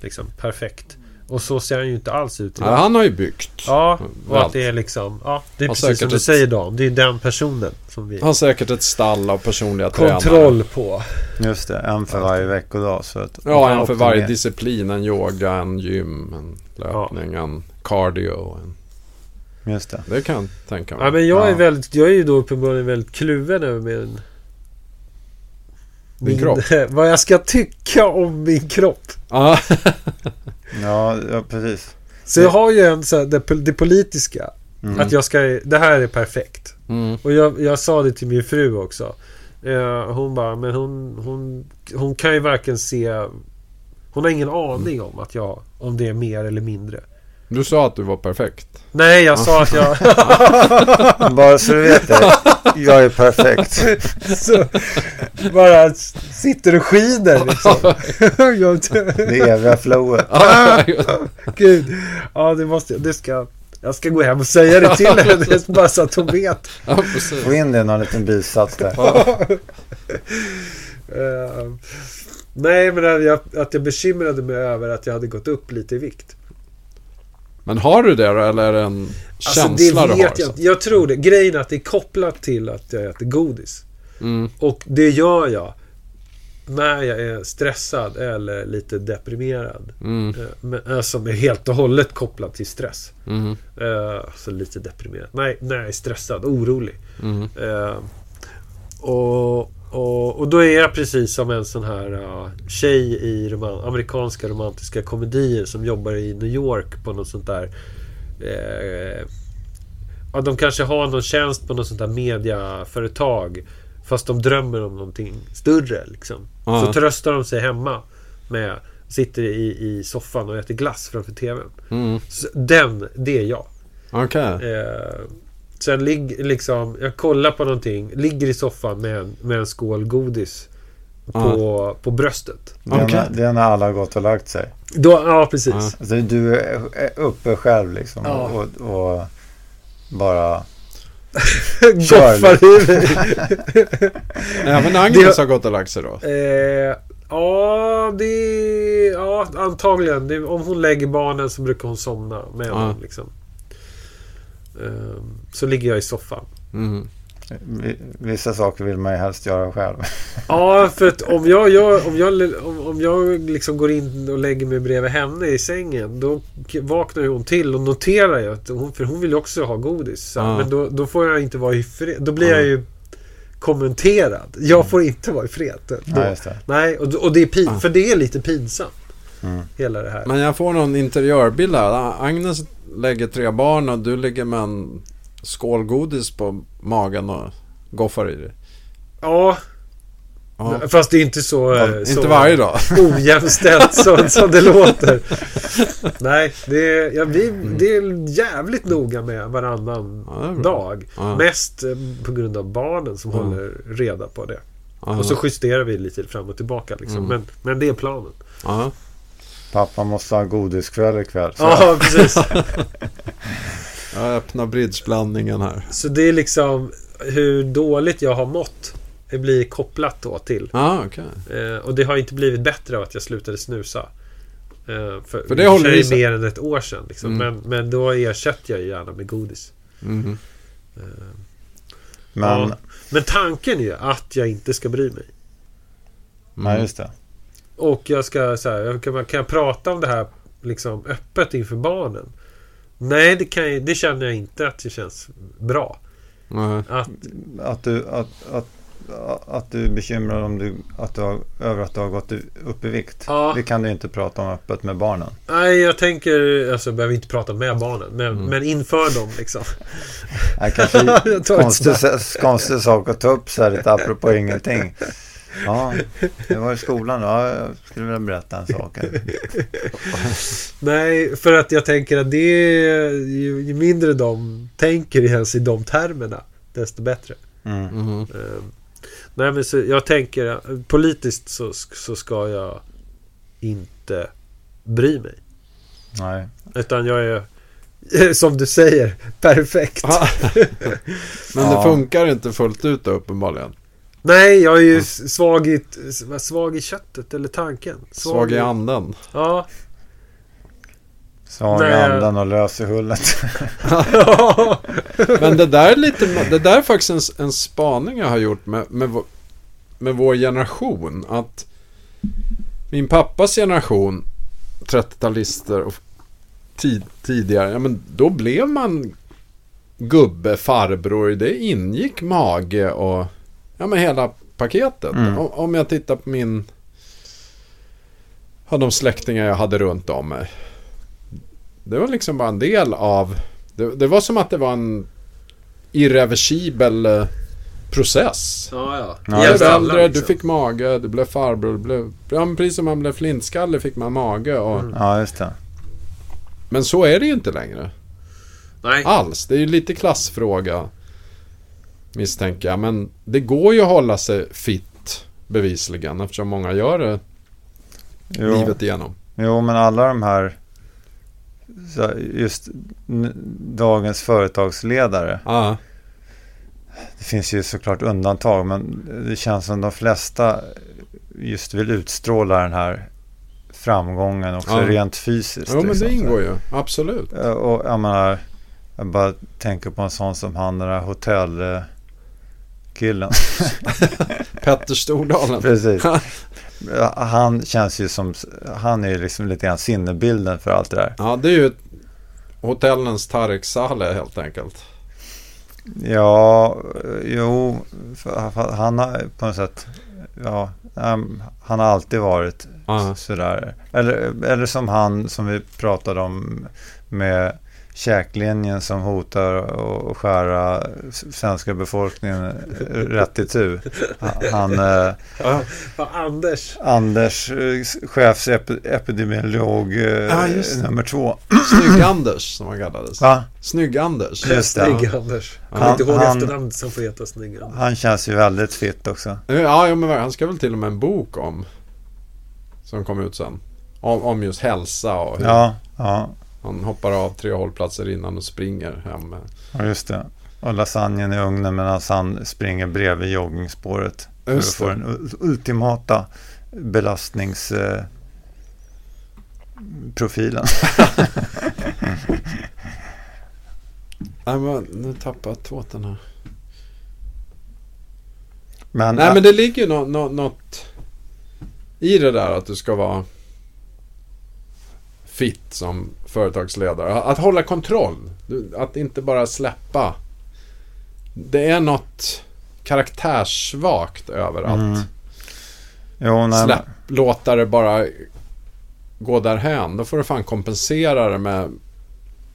Liksom, perfekt. Och så ser han ju inte alls ut Ja, idag. han har ju byggt. Ja, och Allt. att det är liksom... Ja, det är Har precis som du ett- säger Dan. Det är den personen som vi... Har säkert ett stall av personliga tränare. Kontroll på. Just det, en för varje veckodag. Så att, Ja, en för varje disciplin. En yoga, en gym, en löpning, en cardio. En... Just det. Det kan jag tänka mig. Ja, men jag är Ja. väldigt... Jag är ju då uppenbarligen väldigt kluven över min Din kropp? vad jag ska tycka om min kropp. Ja, Ja, ja precis. Så jag har ju en så här, det, det politiska. Mm. Att jag ska, det här är perfekt. mm. Och jag, jag sa det till min fru också. Eh, hon bara, men hon, hon, hon kan ju varken se... Hon har ingen aning om att jag, om det är mer eller mindre. Du sa att du var perfekt. Nej, jag sa att jag... Bara så du vet det. Jag är perfekt. så, bara sitter och skiner liksom. Det eviga flowet. Gud. Ja, det måste jag. Det ska... Jag ska gå hem och säga det till henne. Bara så att hon vet. ja. Få in det i någon liten bisats där. Eh, nej, men att jag, att jag bekymrade mig över att jag hade gått upp lite i vikt. Men har du det eller är det en Alltså, känsla det du vet har? jag så? inte. Jag tror det. Grejen är att det är kopplat till att jag äter godis. Mm. Och det gör jag när jag är stressad eller lite deprimerad. Mm. Eh, Men, eh, som är helt och hållet kopplat till stress. Mm. Eh, Så lite deprimerad. Nej, när jag är stressad, orolig. Mm. Och, och, och då är jag precis som en sån här uh, tjej i roman, amerikanska romantiska komedier som jobbar i New York på något sånt där eh, Ja, de kanske har någon tjänst på något sånt där mediaföretag Fast de drömmer om någonting större liksom. Ja. Så tröstar de sig hemma med Sitter i, i soffan och äter glass framför TVn. Mm. Den, det är jag. Okej. Sen ligger liksom, jag kollar på någonting, ligger i soffan med en, med en skål godis på, på bröstet. Det är, när, det är när alla har gått och lagt sig. Då, ja, precis. Ja. Alltså, du är uppe själv liksom. Ja. Och, och bara... Goffar i mig. Även Agnes Det- har gått och lagt sig då? eh, ja, det... Ja, antagligen. Det, om hon lägger barnen så brukar hon somna med Ja. dem. Liksom. Eh, så ligger jag i soffan. Mm. vi- Vissa saker vill man ju helst göra själv. Ja, för att om jag, gör, om jag, om, om jag liksom går in och lägger mig bredvid henne i sängen Då vaknar hon till och noterar ju att hon, För hon vill ju också ha godis så, Ja. Men då, då får jag inte vara i fred Då blir Ja. jag ju kommenterad Jag får inte vara i fred då. Ja. Nej, och, och det är pin, Ja. för det är lite pinsamt Mm. Hela det här Men jag får någon interiörbild här. Agnes lägger tre barn och du ligger med en skål godis på magen och goffar i det. Ja, Ja. fast det är inte så, eh, så Inte varje dag. ojämställt som, som det låter. Nej, det är, ja, vi, det är jävligt noga med varannan Ja, dag. Ja. Mest eh, på grund av barnen som Ja. håller reda på det. Ja. Och så justerar vi lite fram och tillbaka. Liksom. Mm. Men, men det är planen. Pappa måste ha godiskväll ikväll. Så Ja, precis. Jag öppnar bridgeblandningen här. Så det är liksom hur dåligt jag har mått. Det blir kopplat då till. Ja, okej. Eh, och det har inte blivit bättre av att jag slutade snusa. Eh, för, För det håller i sig. mer än ett år sedan. Liksom. Mm. Men, men då ersätter jag gärna med godis. Mhm. Eh, Men, ja. Men tanken är ju att jag inte ska bry mig. ja, just det. Och jag ska så här, kan, kan jag prata om det här liksom öppet inför barnen? Nej, det, kan jag, det känner jag inte att det känns bra. Nej. Att, Att du, att, att, att du är bekymrad om du, att du har, över att du har gått upp i vikt. Ja. Det kan du inte prata om öppet med barnen. nej, jag tänker, alltså jag behöver inte prata med barnen, men, Mm. men inför dem liksom. Det kanske är konstig, konstig sak att ta upp så här lite apropå ingenting. Ja, det var i skolan. Ja, jag skulle vilja berätta en sak. Nej, för att jag tänker att det är, ju, ju mindre de tänker ens i de termerna, desto bättre. Mm. Mhm. Eh, nej, men så jag tänker, politiskt så, så ska jag inte bry mig. Nej. Utan jag är, som du säger, perfekt. Men det Ja. funkar inte fullt ut då, uppenbarligen. Nej, jag är ju svag i, svag i köttet, eller tanken. Svag i anden. Ja. Svag i Nej. andan och lös i hullet. Men det där är lite, det där är faktiskt en, en spaning jag har gjort med, med, vår- med vår generation. Att min pappas generation, 30-talister och tid, tidigare, ja men då blev man gubbe, farbror. Det ingick mage och ja men hela paketet. Mm. Om, om jag tittar på min... Ja, de släktingar jag hade runt om mig. Det var liksom bara en del av... Det, det var som att det var en irreversibel eh, process. Ja, ja. Ja, Du blev alla, äldre, liksom. du fick mage, du blev farbror, du blev... Ja, precis som man blev flintskallig fick man mage. Och, Mm. Ja, just det. Men så är det ju inte längre. Nej. Alls. Det är ju lite klassfråga. Misstänker jag. Men det går ju att hålla sig fit. Bevisligen. Eftersom många gör det Jo, livet igenom. jo men alla de här just dagens företagsledare. Ja. Det finns ju såklart undantag men det känns som de flesta just vill utstråla den här framgången också Ja. rent fysiskt. Jo men liksom, det ingår ju. Absolut. Eh, Och jag menar, jag bara tänker på en sån som han den där hotellkillen. Petter Stordalen. Precis. Han känns ju som, han är ju liksom lite grann sinnebilden för allt det där. Ja det är ju hotellens Tarek Saleh helt enkelt. Ja, jo, han har på något sätt, ja, han har alltid varit Ja. sådär. Eller, eller som han som vi pratade om med käklinjen som hotar att skära svenska befolkningen rätt i tu. Han, eh, Ja, Anders. Anders, eh, chefsepidemiolog eh, Ja, det. nummer två. Snygg-Anders som han kallades. Va? Snygg-Anders. Just det. Snygg Anders. Jag kommer Han- inte ihåg han- efternamnet som får heta Snygg Anders. Han känns ju väldigt fit också. Ja, ja men han ska väl till och med en bok om. Som kom ut sen. Om, om just hälsa och hur Ja, ja, han hoppar av tre hållplatser innan och springer hem. ja just det. Och lasagnen i ugnen medan han springer bredvid joggingspåret. För att få den ultimata belastnings... Eh. Nej men nu tappar jag tåten här. Men, Nej men det ligger ju nå- nå- något i det där att du ska vara fit som företagsledare. Att hålla kontroll. Att inte bara släppa. Det är något karaktärssvagt över att Mm. Jo, nej, släpp, låta det bara gå därhän. Då får du fan kompensera det med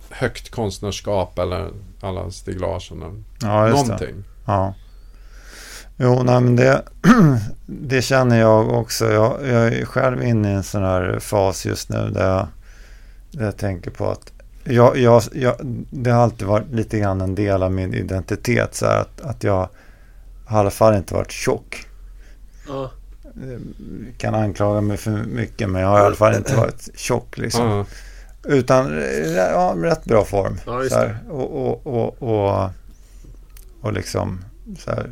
högt konstnärskap eller alla Stig Larsson. ja, just det. Någonting. Ja. Jo, nej, men det, det känner jag också. Jag, jag är själv inne i en sån här fas just nu där jag, där jag tänker på att jag, jag, jag, det har alltid varit lite grann en del av min identitet. Så här, att, att jag har i alla fall inte varit tjock. Ja. Kan anklaga mig för mycket men jag har i alla fall inte varit tjock. Liksom. Ja. Utan ja, rätt bra form. Ja, just så här, och, och, och, och, och liksom så här,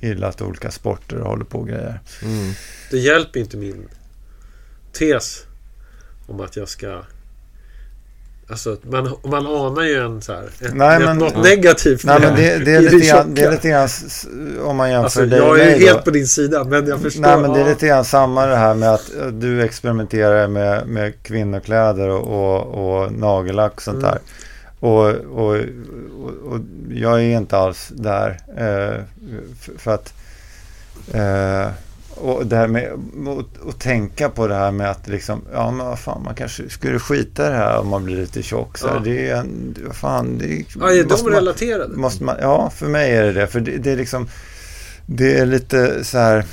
gillat olika sporter och håller på och grejer. Mm. Det hjälper inte min tes om att jag ska... Alltså, man, man anar ju en så här... Ett, Nej, ett, men- något Ja. negativt Nej, men det, det, är lite grann, det är lite grann om man jämför Alltså, dig jag är ju då. helt på din sida, men jag förstår. Nej, men det är lite grann samma det här med att eh, du experimenterar med, med kvinnokläder och, och, och nagellack och sånt Mm. där. Och, och, och, och jag är inte alls där. Eh, för, för att eh, och det här med att, att tänka på det här med att liksom, ja men vad fan, man kanske skulle skita det här om man blir lite tjock. Så Ja. Det är en, vad fan, det är, Ja, är måste de man- relaterade? Måste man, ja, för mig är det det. För det, det är liksom, det är lite så här,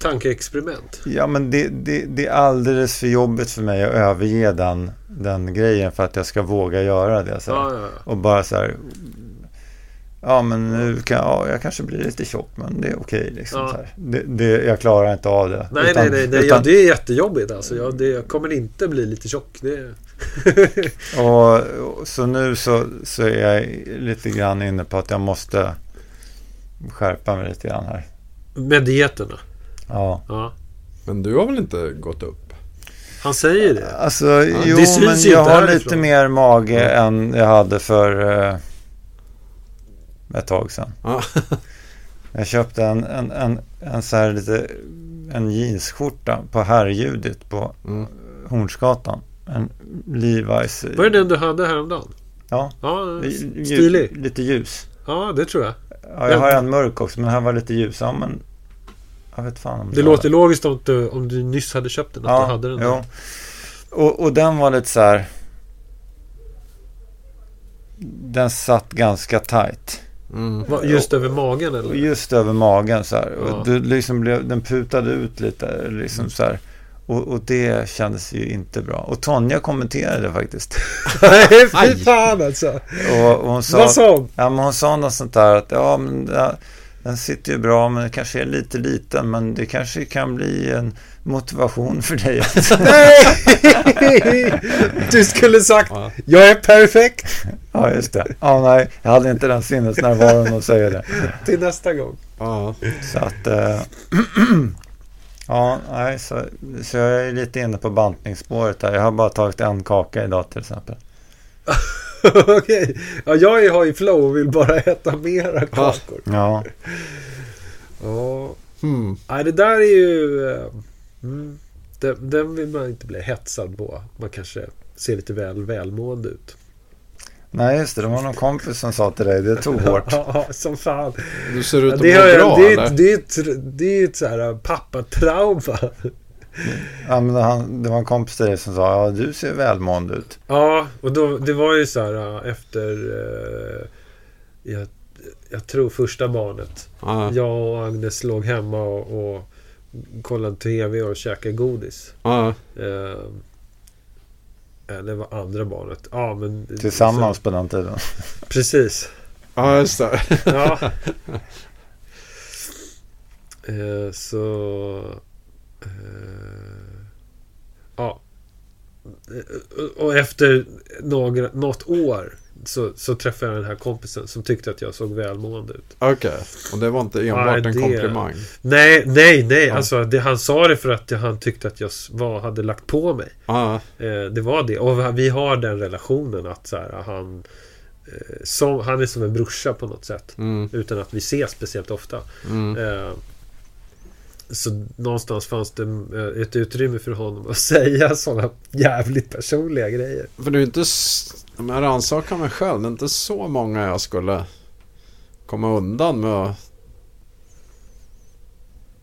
Tankeexperiment. ja men det, det, det är alldeles för jobbigt för mig att överge den, den grejen för att jag ska våga göra det. Så ja, ja. Och bara så här, ja men nu kan ja, jag kanske blir lite tjock men det är okej liksom. Ja. Det, det, jag klarar inte av det. Nej, Utan- nej, nej. nej utan- ja, det är jättejobbigt alltså. Jag, det, jag kommer inte bli lite tjock. Det, Och, så nu så, så är jag lite grann inne på att jag måste skärpa mig lite grann här. med dieterna. Ja. Ja. Men du har väl inte gått upp? Han säger det. Alltså, jo, det men jag har härifrån. lite mer mage än jag hade för eh, ett tag sedan. Ja. Jag köpte en, en, en, en så här lite en jeansskjorta på herrljudit på Mm. Hornsgatan. En Levi's. Var det den du hade häromdagen? Ja, Ja, ljus, stilig. lite ljus. Ja, det tror jag. Ja, jag har en mörk också, men den här var lite ljus. Ja, men... Jag vet fan om Det låter logiskt om du, om du nyss hade köpt den, att du hade den. jo. Och, och den var lite så här... Den satt ganska tight. Mm. Just över magen eller? Just över magen så här. Ja. Och du, liksom blev, den putade ut lite. Liksom så här. Och, och det kändes ju inte bra. Och Tonja kommenterade faktiskt. Nej, fy fan alltså. Och, och hon sa... Vad sa hon? Ja, men hon sa något sånt där att ja, men ja, den sitter ju bra men den kanske är lite liten men det kanske kan bli en motivation för dig. Nej! Du skulle sagt Ja. Jag är perfekt ja, just det. Ja, nej, jag hade inte den sinnesnärvaron att säga det. till nästa gång. Ja. Så att... Eh, ja, nej, så, så jag är lite inne på bantningsspåret där. Jag har bara tagit en kaka idag till exempel. Okej. Ja, jag har ju flow och vill bara äta mera kakor. Ja, Ja. Hmm. Nej, det där är ju... eh, Mm, den, den vill man inte bli hetsad på. Man kanske ser lite väl välmående ut. Nej just det. Det var någon kompis som sa till dig. Det tog hårt. Ja, som fan. Du ser ut att det, må jag- bra det, är eller? ett- det, är ett, det är ett så här pappatrauma. Ja, men han, det var en kompis till dig som sa ja, du ser välmående ut. Ja, och då, det var ju så här äh, efter... eh, jag, jag tror första barnet. Ja. Jag och Agnes låg hemma och, och kollade TV och käkade godis. Ja. Eh, eller var andra barnet. Ja, men... Tillsammans på den tiden. Så, precis. ja, just det. Ja. Eh, så... Eh, ja. Eh, Och efter några, något år så, så träffade jag den här kompisen som tyckte att jag såg välmående ut. Okej. Och det var inte enbart Nej, en det- komplimang. Nej, nej, nej. Ja. Alltså, det, han sa det för att han tyckte att jag var, hade lagt på mig. Ja. Eh, det var det. Och vi har den relationen att så här, han... Eh, som, han är som en brorsa på något sätt. Mm. Utan att vi ses speciellt ofta. Mm. Eh, så någonstans fanns det eh, ett utrymme för honom att säga sådana jävligt personliga grejer. För det är inte... Om jag rannsakar mig själv, det är inte så många jag skulle komma undan med att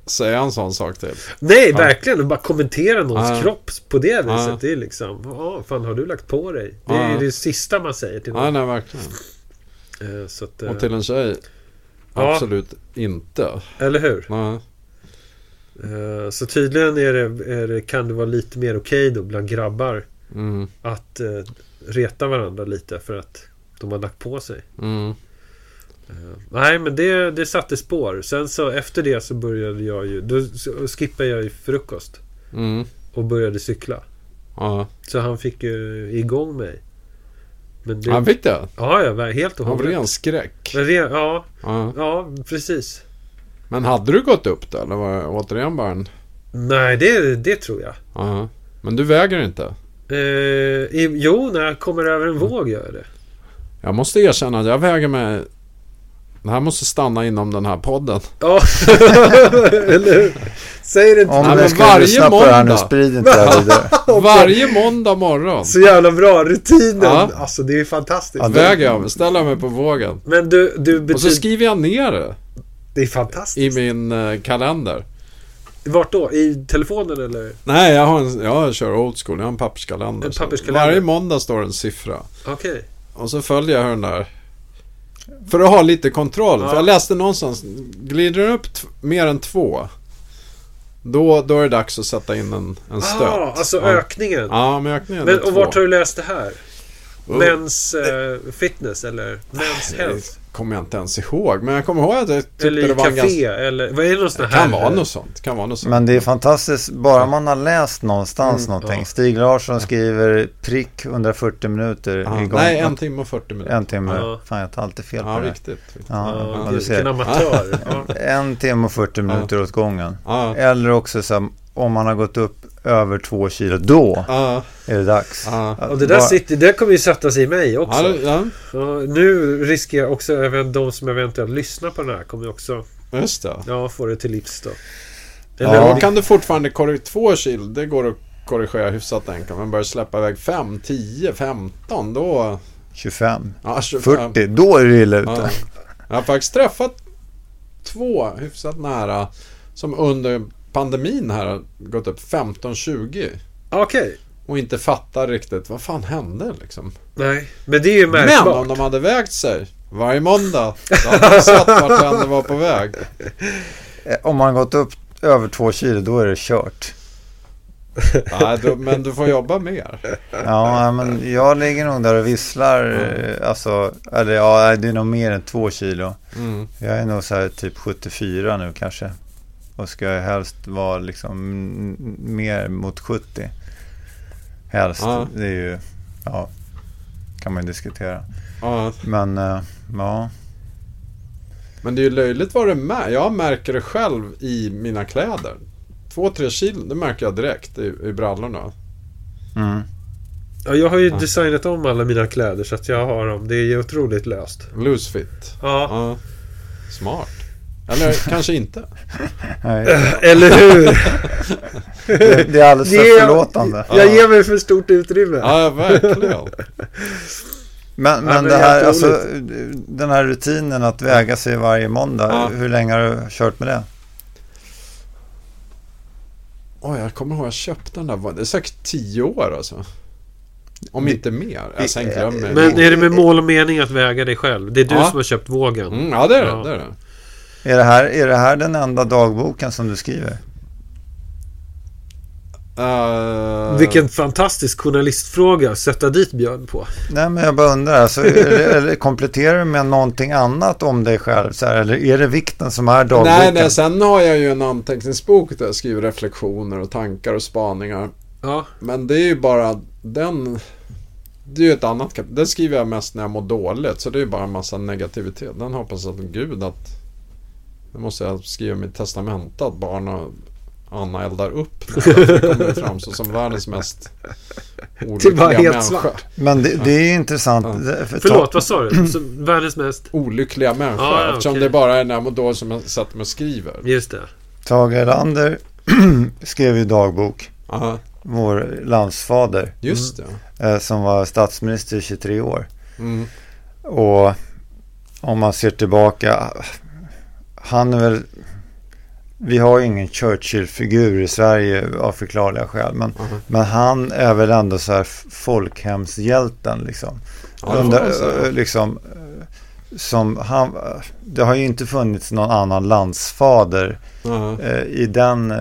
säga en sån sak till. Nej, Ja. verkligen. Bara kommentera någons Ja. kropp på det viset. Ja. Det är liksom, ja, fan har du lagt på dig? Det är Ja. det sista man säger till någon. nej, verkligen. Eh, så att, eh, Och till en tjej, Ja. absolut inte. Eller hur? Eh, så tydligen är det, är det, kan det vara lite mer okej då bland grabbar Mm. att eh, reta varandra lite för att de har lagt på sig. Mm. Eh, nej, men det, det satte spår. Sen så efter det så började jag ju... Då skippade jag ju frukost Mm. och började cykla. Ja. Så han fick ju igång mig. Det, Han fick det? Ja, ja, helt och Av hållet. ren skräck? Ren- Ja, Ja. ja, precis. Men hade du gått upp då? Eller var det återigen bara en... Nej, det, det tror jag. Ja. Men du väger inte? Eh, i, jo, när jag kommer över en våg gör jag det. Jag måste erkänna att jag väger mig... Det här måste stanna inom den här podden. Ja, eller hur? Säg det inte. Om men ska varje lyssna på det här nu, måndag. sprid inte det här vidare. Varje måndag morgon Så jävla bra. Rutinen. Ja. Alltså, det är fantastiskt. Ja, det- väger jag mig, ställer jag mig på vågen. Men du, du Och så skriver jag ner det Det är i fantastiskt. min eh, kalender. Vart då? I telefonen eller? Nej, jag, har en, jag kör old school. Jag har en papperskalender. En papperskalender. Varje måndag står det en siffra. Okej. Och så följer jag den där... För att ha lite kontroll. Ja. För jag läste någonstans, glider den upp mer än två. Då, då är det dags att sätta in en, en stöt. Ah, alltså ja. ökningen. Ja, men ökningen Men, och två. vart har du läst det här? Oh. Mens eh, fitness eller mens Det health? kommer jag inte ens ihåg. Men jag kommer ihåg att jag tyckte Eller det var en café? ganska... Eller vad är det någon sån Det här? kan vara något sånt. Kan vara något sånt. Men det är fantastiskt, bara man har läst någonstans Mm, någonting. ja. Stig Larsson skriver prick 140 minuter Ja, igång. nej, en timme och 40 minuter. En timme. Ja. Fan, jag tar alltid fel på Ja, det. riktigt. riktigt. Ja, Ja, ja, vilken amatör. Ja. En timme och 40 minuter åt gången. Ja, Eller också så här, om man har gått upp över två kilo, då ja, är det dags. ja. Och det där, Bara- sitter, det kommer ju sätta sig i mig också. Ja, ja, Ja, nu riskerar också även de som eventuellt lyssnar på den här kommer också just det. ja, få det till livs då. Ja. Eller Då om- kan du fortfarande korrigera två kilo. Det går att korrigera hyfsat enkelt. Men börjar släppa iväg 5, 10, 15 då... 25, Ja, 25. 40, då är det illa ute. Ja. Jag har faktiskt träffat två hyfsat nära som under pandemin här har gått upp 15-20 Okej. och inte fattar riktigt vad fan hände liksom. Nej, men det är ju Men märkbart. om de hade vägt sig varje måndag så hade de sett vart det var på väg. Eh, Om man gått upp över två kilo då är det kört. Nej, då, men du får jobba mer. Ja, men jag ligger nog där och visslar. eh, Alltså, eller ja, det är nog mer än två kilo. Mm. Jag är nog så här typ 74 nu kanske. Och ska jag helst vara liksom mer mot 70. Helst. Ja. Det är ju, ja, kan man ju diskutera. Ja, Men, eh, ja. men det är ju löjligt vad det är. Jag märker det själv i mina kläder. Två, tre kilo, det märker jag direkt i, i brallorna. Mm. Ja, jag har ju Ja. designat om alla mina kläder så att jag har dem. Det är ju otroligt löst. Loose fit. Ja. Ja. Smart. Eller kanske inte. Nej, Eller hur? det, det är alldeles Det för är- förlåtande. Jag ger mig för stort utrymme. Ja, verkligen. Men, Ja, men men det det är här, alltså, den här rutinen att väga sig varje måndag. Ja. Hur länge har du kört med det? Oj, jag kommer ihåg jag köpte den där. Det är säkert tio år alltså. Om inte mer. Jag sen glömmer jag. Men är det med mål och mening att väga dig själv? Det är du Ja. som har köpt vågen. Mm, ja, det är det. Ja. det, är det. Är det, här, är det här den enda dagboken som du skriver? Eh, Vilken fantastisk journalistfråga att sätta dit Björn på. Nej, men jag bara undrar. Alltså, eller, kompletterar du med någonting annat om dig själv? Så här, eller är det vikten som är dagboken? Nej, nej, sen har jag ju en anteckningsbok där jag skriver reflektioner och tankar och spaningar. Ja, Men det är ju bara den... Det är ju ett annat kapitel. Den skriver jag mest när jag mår dåligt. Så det är ju bara en massa negativitet. Den hoppas att Gud att... Det måste jag skriva mitt testamente att barn och Anna eldar upp. Det kommer framstå som världens mest Det olyckliga helt människa. svart. Men det, det är ju intressant. Ja. Det- för förlåt, vad sa du? Så, världens mest... Olyckliga människa. Ja, ja, eftersom okej. det bara är när mår dåligt som jag sätter mig och skriver. Just det. Tage Erlander skrev ju dagbok. Ja, Vår landsfader. just det. Eh, som var statsminister i 23 år. Mm. Och om man ser tillbaka. Han är väl. Vi har ju ingen Churchill-figur i Sverige av förklarliga skäl. Men, Aha. men han är väl ändå så här folkhemshjälten liksom. Ja, Under, eh, liksom eh, som han, det har ju inte funnits någon annan landsfader Ja. eh, i den eh,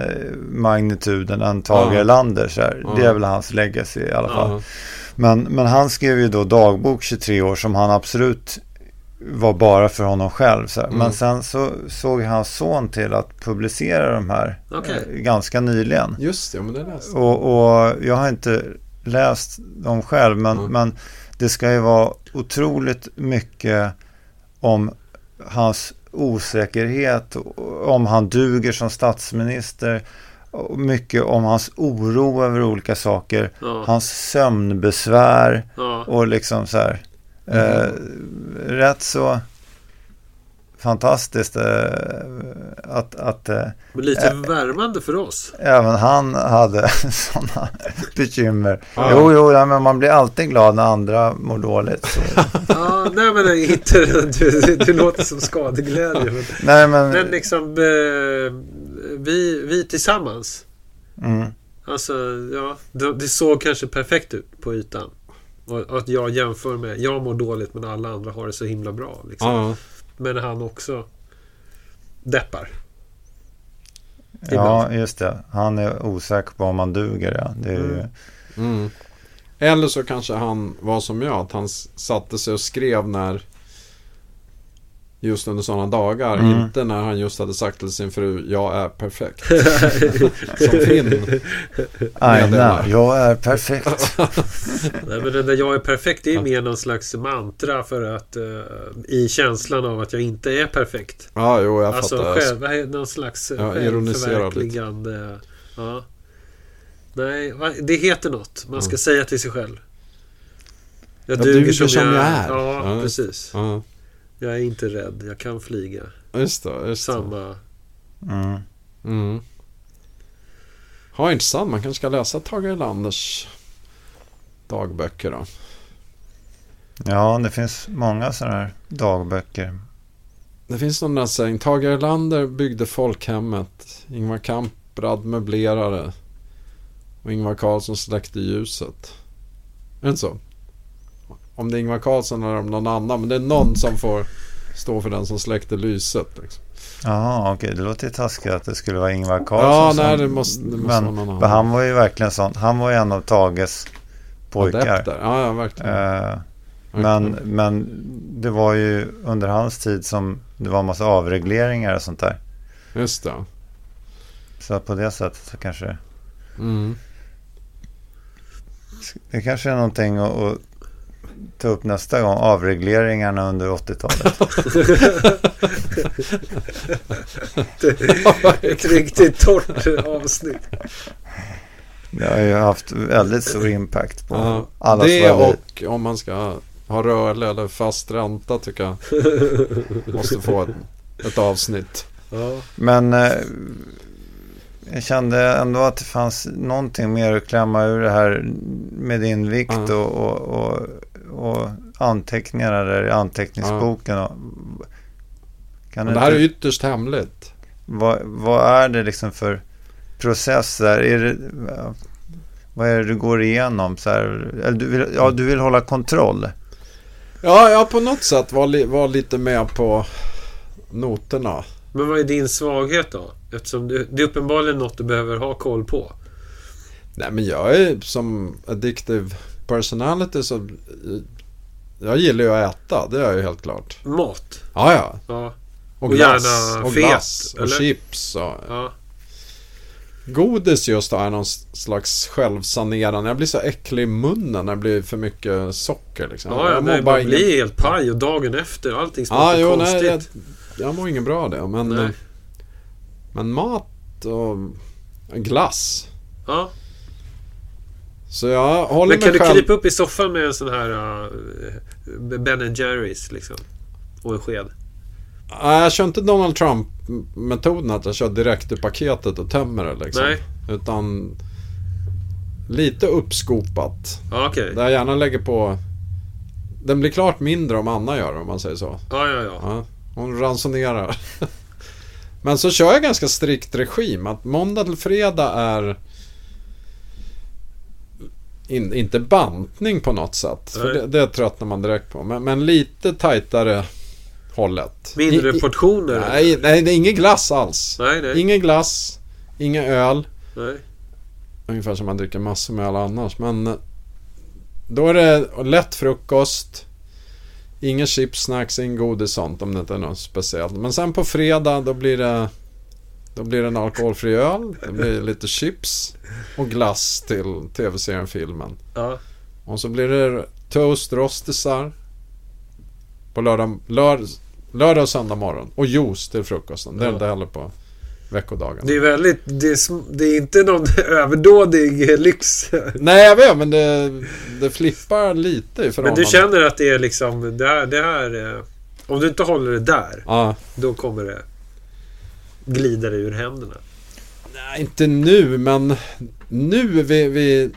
magnituden än Tage Ja. Erlander. Så här. Det är väl hans legacy i alla fall. Ja. Men, men han skrev ju då dagbok 23 år som han absolut var bara för honom själv. Så. Mm. Men sen så såg hans son till att publicera de här Okej. eh, ganska nyligen. Just det, men det läste. Och, och jag har inte läst dem själv men, Mm. men det ska ju vara otroligt mycket om hans osäkerhet, om han duger som statsminister, mycket om hans oro över olika saker, Ja. hans sömnbesvär ja. och liksom så här. Eh, rätt så fantastiskt eh, att, att eh, lite värmande för oss. även han hade sådana bekymmer. Ja. Jo, jo, ja, men man blir alltid glad när andra mår dåligt. Ja, nej men inte... Du, du låter som skadeglädje. Men, Nej, men... men liksom... Eh, vi, vi tillsammans. Mm, Alltså, ja. Det, det såg kanske perfekt ut på ytan. Och att jag jämför med... Jag mår dåligt men alla andra har det så himla bra. Liksom. Ja. Men han också deppar. ja, just det. Han är osäker på om man duger. Ja. Det är ju... Mm. Mm. Eller så kanske han var som jag, att han satte sig och skrev när Just under sådana dagar, Mm. inte när han just hade sagt till sin fru Jag är perfekt. Som Finn. Aina, jag är perfekt. Nej, men det där jag är perfekt det är mer någon slags mantra för att eh, i känslan av att jag inte är perfekt. Ja, jo, jag Alltså fattar. själv, vad är- någon slags eh, Ja, självförverkligande. Ja. Nej, det heter något. Man ska Mm. säga till sig själv. Jag Jag duger, duger som, som jag, jag är. är. Ja, Ja. precis. Ja, Jag är inte rädd. Jag kan flyga. just det. Just det. Samma. Mm. Mm. Ja, intressant. Man kanske ska läsa Tage Erlanders dagböcker då. Ja, det finns många sådana här dagböcker. Det finns någon där sägning. Tage Erlander byggde folkhemmet. Ingvar Kamprad möblerade. Och Ingvar Carlsson släckte ljuset. Är det inte så? Om det är Ingvar Carlsson eller om någon annan. Men det är någon som får stå för den som släckte lyset. Liksom. Jaha, okej. Det låter ju taskigt att det skulle vara Ingvar Carlsson Ja, nej det måste, det måste vara någon men, annan. men han var ju verkligen sån. Han var ju en av Tages pojkar. Ja, ja, verkligen. Eh, men, men det var ju under hans tid som det var en massa avregleringar och sånt där. Just det. Så på det sättet så kanske Mm. det kanske är någonting att, att ta upp nästa gång. Avregleringarna under 80-talet. Ett riktigt torrt avsnitt. Det har ju haft väldigt stor impact på Ja, allas det liv. och om man ska ha rörlig eller fast ränta tycker jag måste få ett, ett avsnitt. Ja. Men eh, jag kände ändå att det fanns någonting mer att klämma ur det här med din vikt Ja. och, och, och, och anteckningarna där i anteckningsboken. Och, kan du det här är inte, ytterst hemligt. vad, vad är det liksom för process där? Är det, vad är det du går igenom? Så här, eller du, vill, ja, du vill hålla kontroll. Ja, jag på något sätt var, li, var lite med på noterna. Men vad är din svaghet då? Eftersom det, det är uppenbarligen något du behöver ha koll på. Nej, men jag är som addictive personality så jag gillar ju att äta, det är ju helt klart. Mat. Ja, ja. Ja. Och, Och glass. gärna och fet, glass. Och eller? chips. Och, ja. Godis just har någon slags självsanerande. Jag blir så äcklig i munnen när det blir för mycket socker. Liksom. Ja, ja jag nej, bara man ingen... blir helt paj och dagen efter allting Ja, smakar jo, konstigt. nej, jag, jag mår ingen bra av det. Men, Nej. eh, men mat och glass. Ja. Så jag håller Men kan du själv... krypa upp i soffan med en sån här uh, Ben Jerrys liksom? Och en sked? Nej, jag kör inte Donald Trump-metoden att jag kör direkt ur paketet och tömmer det liksom. Nej. Utan lite uppskopat. Ja, okej. Där jag gärna lägger på... Den blir klart mindre om Anna gör det, om man säger så. Ja, ja, ja. Ja, hon ransonerar. Men så kör jag ganska strikt regim. Att måndag till fredag är in, inte bantning på något sätt. För det, det tröttnar man direkt på. Men, men lite tajtare hållet. Mindre I, portioner? nej, nej, det är ingen glass alls. nej. nej. Ingen glass, ingen öl. nej. Ungefär som man dricker massor med öl annars. Men eh, då är det lätt frukost. Inga chips, snacks, ingen godis sånt om det inte är något speciellt. Men sen på fredag då blir det då blir det en alkoholfri öl. Det blir lite chips och glass till tv-serien filmen. Ja. Och så blir det toast, rostisar. På lördag, lördag, lördag och söndag morgon. Och juice till frukosten. Det är Ja. inte heller på veckodagen. Det är väldigt... Det är, det är inte någon överdådig lyx. Nej, jag vet, men det, det flippar lite i Men förhållande. du känner att det är liksom... Det här... Det här eh, om du inte håller det där, Ja. då kommer det glida dig ur händerna. Nej, inte nu, men nu vid, vid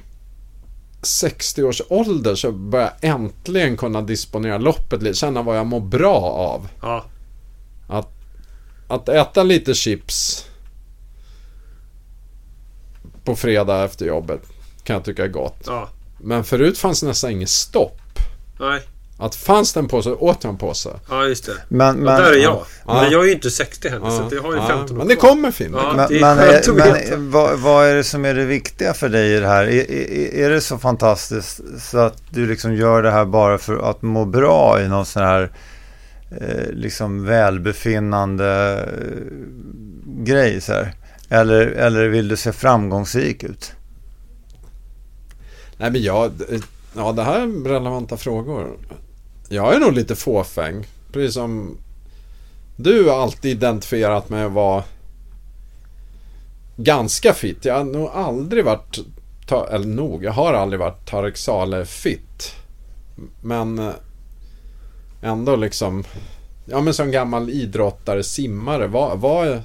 60 års ålder så börjar jag äntligen kunna disponera loppet lite. Känna vad jag mår bra av. Ja. Att äta lite chips på fredag efter jobbet kan jag tycka är gott. Ja. Men förut fanns nästan inget stopp. Nej. Att fanns det en påse, åt jag en påse. Ja, just det. Men, Ja, men, där är jag. Ja. Men jag är ju inte 60 heller, så att jag har ju Ja, 15 år Men det kommer Finn. Ja. Men, det är men, men vad, vad är det som är det viktiga för dig i det här? Är, är, är det så fantastiskt så att du liksom gör det här bara för att må bra i någon sån här eh, liksom välbefinnande eh, grej så här? Eller, eller vill du se framgångsrik ut? Nej men jag, ja det här är relevanta frågor. Jag är nog lite fåfäng. Precis som du har alltid identifierat mig att vara ganska fit. Jag har nog aldrig varit, eller nog, jag har aldrig varit Tarek Saleh fit. Men eh, ändå liksom, ja men som gammal idrottare, simmare, var, var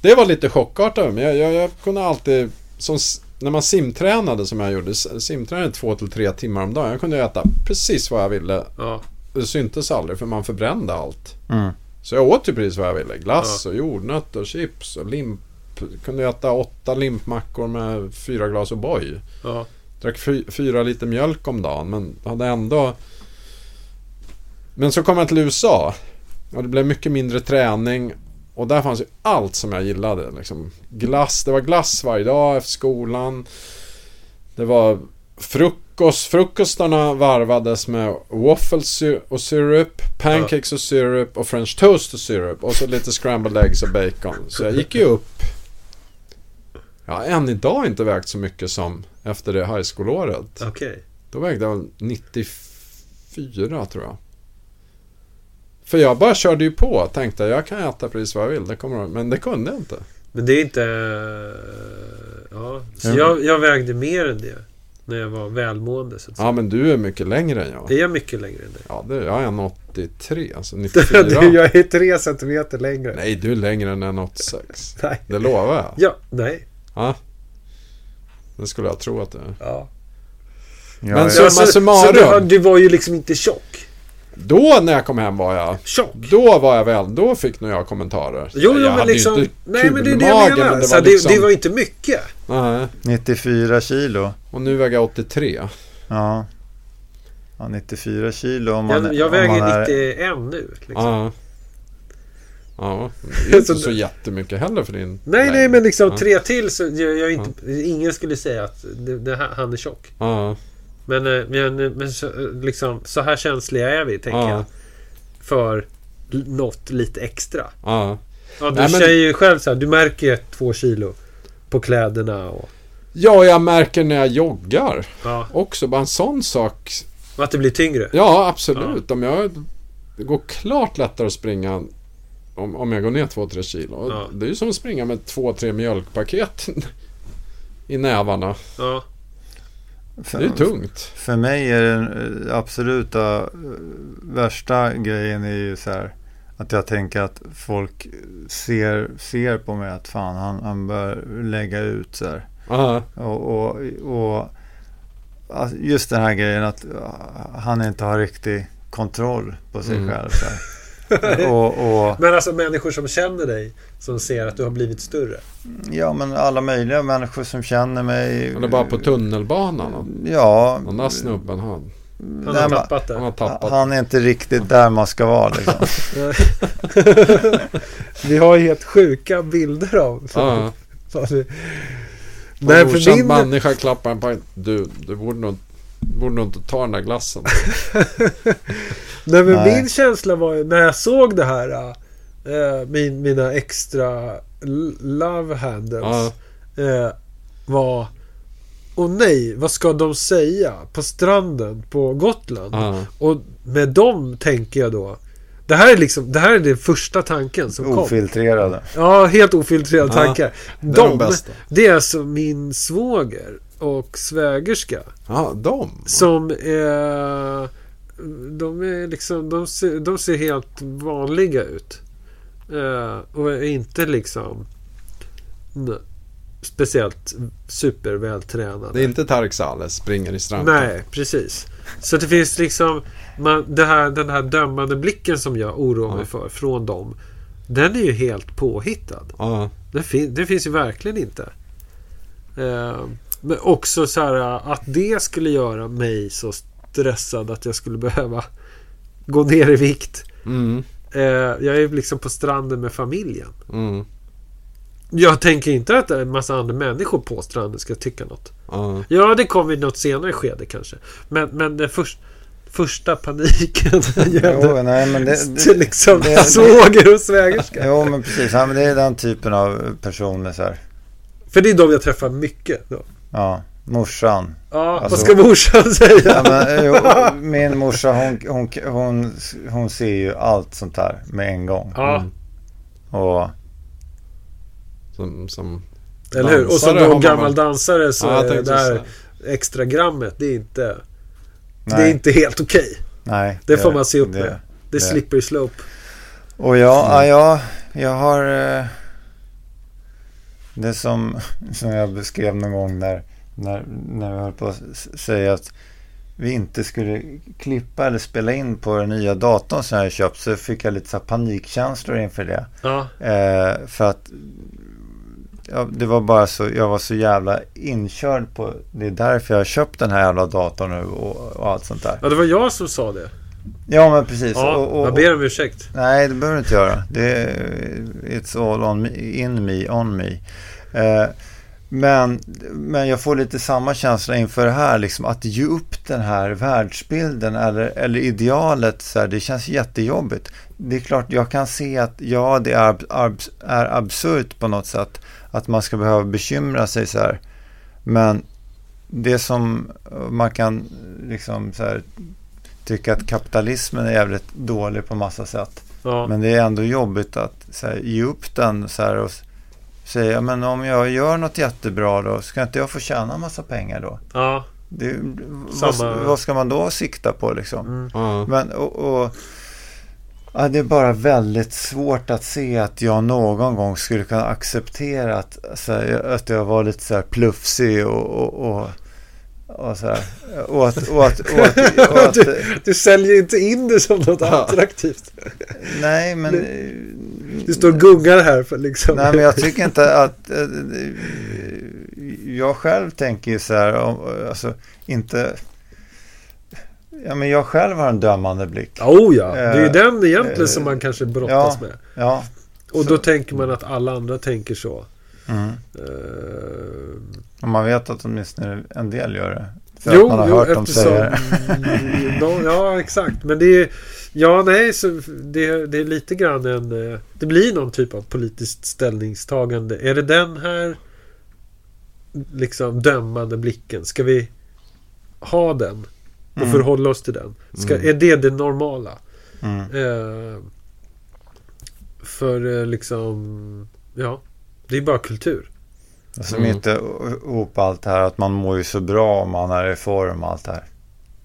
det var lite chockartat men jag, jag, jag kunde alltid, som, när man simtränade som jag gjorde, simtränade två till tre timmar om dagen. Jag kunde äta precis vad jag ville. Ja. Det syntes aldrig för man förbrände allt. Mm. Så jag åt ju precis vad jag ville. Glass och jordnötter och chips och limp. Kunde äta åtta limpmackor med fyra glas O'boy. Ja. Drack fy, fyra liter mjölk om dagen men hade ändå... Men så kom jag till USA. Och det blev mycket mindre träning. Och där fanns ju allt som jag gillade. Liksom. Glass, det var glass varje dag efter skolan. Det var frukost. Frukostarna varvades med waffles och syrup, pancakes och syrup och french toast och syrup. Och så lite scrambled eggs och bacon. Så jag gick ju upp. Jag har än idag inte vägt så mycket som efter det high school-året. Okej. Då vägde jag 94 tror jag. För jag bara körde ju på. Tänkte jag kan äta precis vad jag vill. Det kommer, men det kunde jag inte. Men det är inte... Ja. Så Mm. jag, jag vägde mer än det. När jag var välmående så att säga. Ja men du är mycket längre än jag. Är jag mycket längre än dig? Ja, det, jag är en 83, alltså 94. Du, jag är tre centimeter längre. Nej, du är längre än en 86. Nej. Det lovar jag. Ja, nej. Ja. Det skulle jag tro att det är. Ja. Men ja. så- Summa så, summarum. så du, var- du var ju liksom inte tjock. Då när jag kom hem var jag... Tjock. Då var jag väl... Då fick nog jag kommentarer. Jo, jag jo hade men ju liksom... inte Nej, men det är det jag menar. men Det, var var det, liksom... det var inte mycket. Nej. 94 kilo. Och nu väger jag 83. Ja. ja 94 kilo om man, Jag, jag om väger man är, 91 nu. Liksom. Ja. Ja, det är inte Så- så jättemycket heller för din Nej, nej, längd. men liksom Ja. tre till så jag, jag är inte, ingen skulle säga att det, det, här- han är tjock. Ja, Men, eh, men, men så, eh, liksom, så här känsliga är vi, tänker Ja. jag. För något lite extra. ja. Ja, du Nej, men- säger ju själv så här, du märker två kilo på kläderna och... Ja, jag märker när jag joggar Ja, också. Bara en sån sak. att det blir tyngre. Ja, absolut. Om jag... Det går klart lättare att springa om, om jag går ner 2-3 kilo. Ja. Det är ju som att springa med 2-3 mjölkpaket i nävarna. Ja, för, Det är tungt. för mig är den eh, absoluta eh, värsta grejen är ju så här att jag tänker att folk ser, ser på mig att fan han, han bör lägga ut så här. Ja, Och, och, och alltså, just den här grejen att uh, han inte har riktig kontroll på sig Mm. själv. Så här. och, och, Men alltså människor som känner dig, som ser att du har blivit större. ja, men alla möjliga människor som känner mig. eller bara på tunnelbanan. Och Ja. Den där snubben han, Han nej, har men- tappat han det. har tappat. Han är inte riktigt där man ska vara liksom. Vi har helt sjuka bilder av. Ja, Nej, Nej, för för min... människa klappar en på Du, du borde nog, borde nog inte ta den där glassen. Nej, men Nej. min känsla var ju när jag såg det här. eh, min, mina extra love handles. Ja. Eh, var... Och nej, vad ska de säga på stranden på Gotland? Ja. Och med dem tänker jag då. Det här är liksom, det här är den första tanken som kom. Ofiltrerade. Ja, helt ofiltrerade Ja, tankar. Det är De, de bästa. det är alltså min svåger och svägerska. Ja, de. Som är... De är liksom... De ser, de ser helt vanliga ut. Eh, och är inte liksom... Speciellt supervältränade. Det är inte Tareq Saleh springer i stranden. Nej, precis. Så det finns liksom... Man, här, den här dömande blicken som jag oroar mig Ja. för från dem. Den är ju helt påhittad. Ja, Det, fin- det finns ju verkligen inte. Eh, men också så här att det skulle göra mig så stressad att jag skulle behöva gå ner i vikt. mm, Eh, jag är liksom på stranden med familjen. mm, Jag tänker inte att en massa andra människor på stranden ska tycka något. ja. Ja, det kommer i något senare skede kanske. Men, men den först, första paniken Jo, nej, men det, till liksom det- svåger och svägerska. Jo, men precis. Ja, men det är den typen av personer så här. För det är de jag träffar mycket. Då. Ja, morsan. Ja, Alltså- vad ska morsan säga? Ja, men, jo, min morsa hon, hon, hon, hon ser ju allt sånt här med en gång. Ja, Mm. Och Som, som eller hur? Och som då man gammal väl- dansare så Ja, jag är det där så. extra grammet, det är inte, det är inte helt okej. nej. Det får man se upp det, med. Det det. slippery slope. Och ja, ja, jag, jag har... Eh, det som, som jag beskrev någon gång när, när, när vi höll på att säga att vi inte skulle klippa eller spela in på den nya datorn som jag köpt så fick jag lite så panikkänslor inför det. Ja, Eh, för att ja, det var bara så, jag var så jävla inkörd på, det är därför jag har köpt den här jävla datorn nu och, och allt sånt där. ja, det var jag som sa det. Ja men precis. Ja, och, och, jag ber om ursäkt. Nej, det behöver du inte göra. Det är, it's all on me, in me, on me. Eh, men, men jag får lite samma känsla inför det här, liksom, att ge upp den här världsbilden eller, eller idealet, så här, det känns jättejobbigt. Det är klart, jag kan se att ja, det är, ab, är absurt på något sätt, att man ska behöva bekymra sig så här. Men det som man kan liksom så här, tycka att kapitalismen är jävligt dålig på massa sätt. Ja, Men det är ändå jobbigt att så här, ge upp den så här, och säga men om jag gör något jättebra då, ska inte jag få tjäna en massa pengar då? ja. Det, vad, Samma- vad ska man då sikta på liksom? Mm. Ja. Men, och, och, ja, det är bara väldigt svårt att se att jag någon gång skulle kunna acceptera att, så här, att jag var lite så här plufsig och, och, och, och så här. Och att, och att, Du, du säljer inte in det som något attraktivt. nej men Du står och gungar här för liksom. Nej, men jag tycker inte att... eh, Jag själv tänker ju så här, alltså inte... Ja, men jag själv har en dömande blick. Oh ja, det är ju Eh, den egentligen eh, som man kanske brottas ja. med. Ja. Och så- då tänker man att alla andra tänker så. Mm. Eh, Och man vet att åtminstone en del gör det. För jo, att man har jo, hört dem säga det. de, ja, exakt. Men det är... Ja, nej, så det, det är lite grann en... eh, Det blir någon typ av politiskt ställningstagande. Är det den här liksom dömande blicken? Ska vi ha den? Och Mm. förhålla oss till den? Ska, Mm. Är det det normala? Mm. Eh, för eh, liksom... Ja, det är bara kultur. Som Mm. inte ihop allt det här att man mår ju så bra om man är i form och allt det här.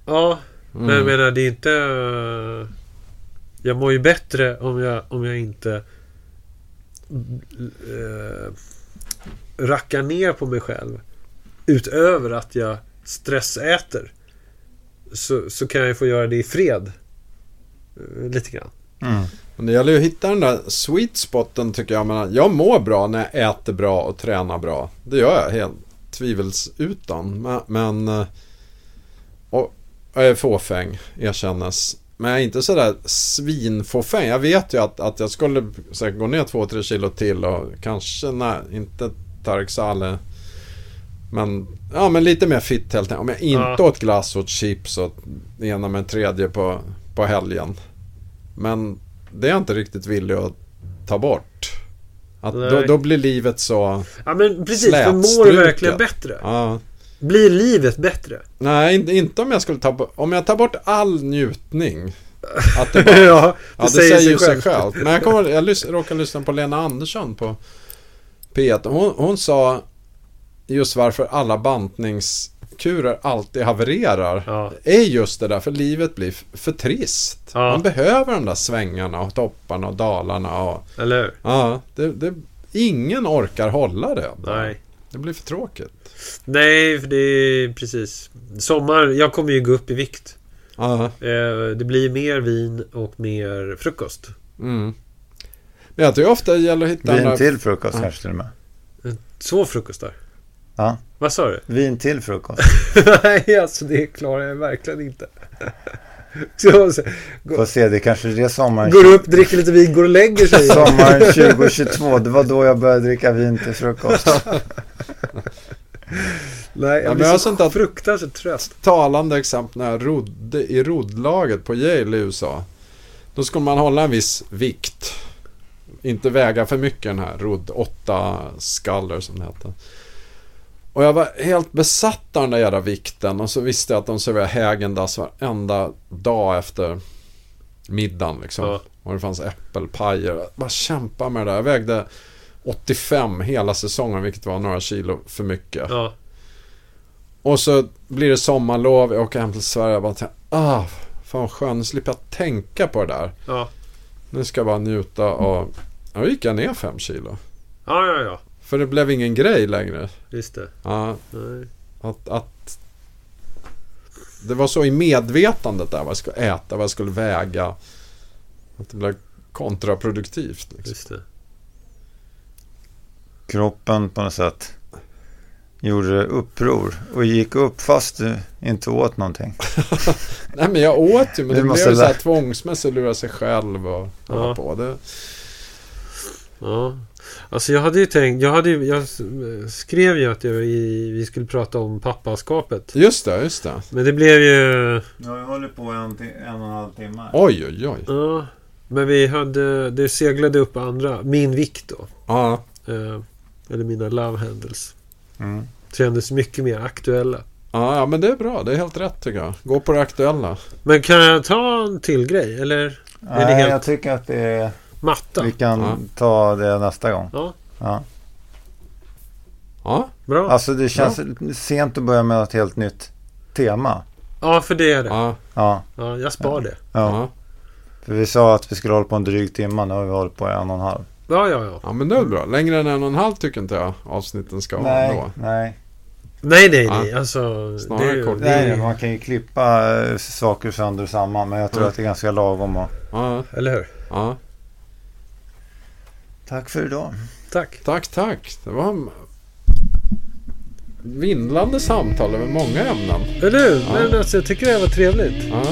Ja, Mm. Men jag menar, det är inte... Jag mår ju bättre om jag, om jag inte uh, rackar ner på mig själv. Utöver att jag stressäter. Så, så kan jag ju få göra det i fred. Eh, lite grann. Mm. Men det gäller ju att hitta den där sweet spoten tycker jag. Men jag mår bra när jag äter bra och tränar bra. Det gör jag helt tvivelsutan. Men, eh, och jag är fåfäng, erkännes. Men jag är inte sådär svinfåfäng. Jag vet ju att, att jag skulle säkert gå ner 2-3 kilo till och kanske, nej, inte Tarksale. Men, ja men lite mer fit helt enkelt. Om jag inte Ja. åt glass och chips och ena med en tredje på, på helgen. Men det är jag inte riktigt villig att ta bort. Att då, då blir livet så... Ja men precis, för mår du verkligen bättre? Ja, Blir livet bättre? nej, inte, om jag skulle ta bort... Om jag tar bort all njutning. Att det bara, ja, det, ja, det säger, sig sig självt. Men jag, kommer, jag lys, råkade lyssna på Lena Andersson på P1. Hon, hon sa just varför alla bantningskurer alltid havererar. Ja. är just det där, för livet blir för trist. Ja. Man behöver de där svängarna och topparna och dalarna och... Eller hur? Ja, det, det, ingen orkar hålla det. Nej. Det blir för tråkigt. Nej, för det är precis. Sommar, jag kommer ju gå upp i vikt. Ja, Eh, det blir mer vin och mer frukost. mm. Men jag tycker ofta det gäller att hitta Vin till frukost Ja. kanske till och med. Två frukostar. Ja. Vad sa du? Vin till frukost. Nej, alltså det klarar jag verkligen inte. Så, så, Får se, det kanske är det sommaren... går upp, dricker lite vin, går och lägger sig. Sommaren 2022, det var då jag började dricka vin till frukost. Nej, Ja, jag blir så sånt att- fruktansvärt trött. Talande exempel när jag rodde i roddlaget på Yale i USA. Då skulle man hålla en viss vikt. Inte väga för mycket den här rodd 8 skallar som det hette. Och jag var helt besatt av den där jävla vikten och så visste jag att de serverade Häagen-Dazs varenda dag efter middagen liksom. Ja. Och det fanns äppelpajer. Jag bara kämpa med det där. Jag vägde 85 hela säsongen vilket var några kilo för mycket. Ja, Och så blir det sommarlov, jag åker hem till Sverige och bara tänker, ah, fan vad skönt, nu slipper jag tänka på det där. ja, Nu ska jag bara njuta och... Ja, då gick jag ner fem kilo. ja, ja, ja. För det blev ingen grej längre. Just det. Ja, Nej. att, att... det var så i medvetandet där vad jag skulle äta, vad jag skulle väga. Att det blev kontraproduktivt. Liksom. Just det. Kroppen på något sätt gjorde uppror och gick upp fast du inte åt någonting. Nej men jag åt ju, men Du det måste blev så här tvångsmässigt lura sig själv och hålla Ja. på. Det, Ja. Alltså jag hade ju tänkt, jag, hade ju, jag skrev ju att jag, i, vi skulle prata om pappaskapet. just det, just det. Men det blev ju... Ja, jag håller på en, en och en halv timme. Oj, oj, oj. Ja. Men vi hade, det seglade upp andra, min vikt då. Ja, Eh, eller mina love handles. Mm. Kändes mycket mer aktuella. ja, ja, men det är bra. Det är helt rätt tycker jag. Gå på det aktuella. Men kan jag ta en till grej? Eller är det Nej, helt jag tycker att det är, matta? vi kan Ja. ta det nästa gång. Ja, Ja. Ja, bra. Alltså det känns sent att börja med ett helt nytt tema. Ja, för det är det. ja, Ja, Ja, jag spar det. ja. ja. För vi sa att vi skulle hålla på en dryg timme. Nu har vi hållit på en och en halv. Ja, ja, ja. Ja, men det är bra. Längre än en och en halv tycker inte jag avsnitten ska vara nej, då. nej. Nej, nej, Ja. nej. Alltså, Snarare det, kort. det är nej. ju- Man kan ju klippa eh, saker sönder och samman. Men jag tror Ja. att det är ganska lagom. Och... Ja, Eller hur? ja. Tack för idag. Tack. Tack, tack. Det var en vindlande samtal över många ämnen. Eller hur? Ja. Men alltså, jag tycker det här var trevligt. Ja.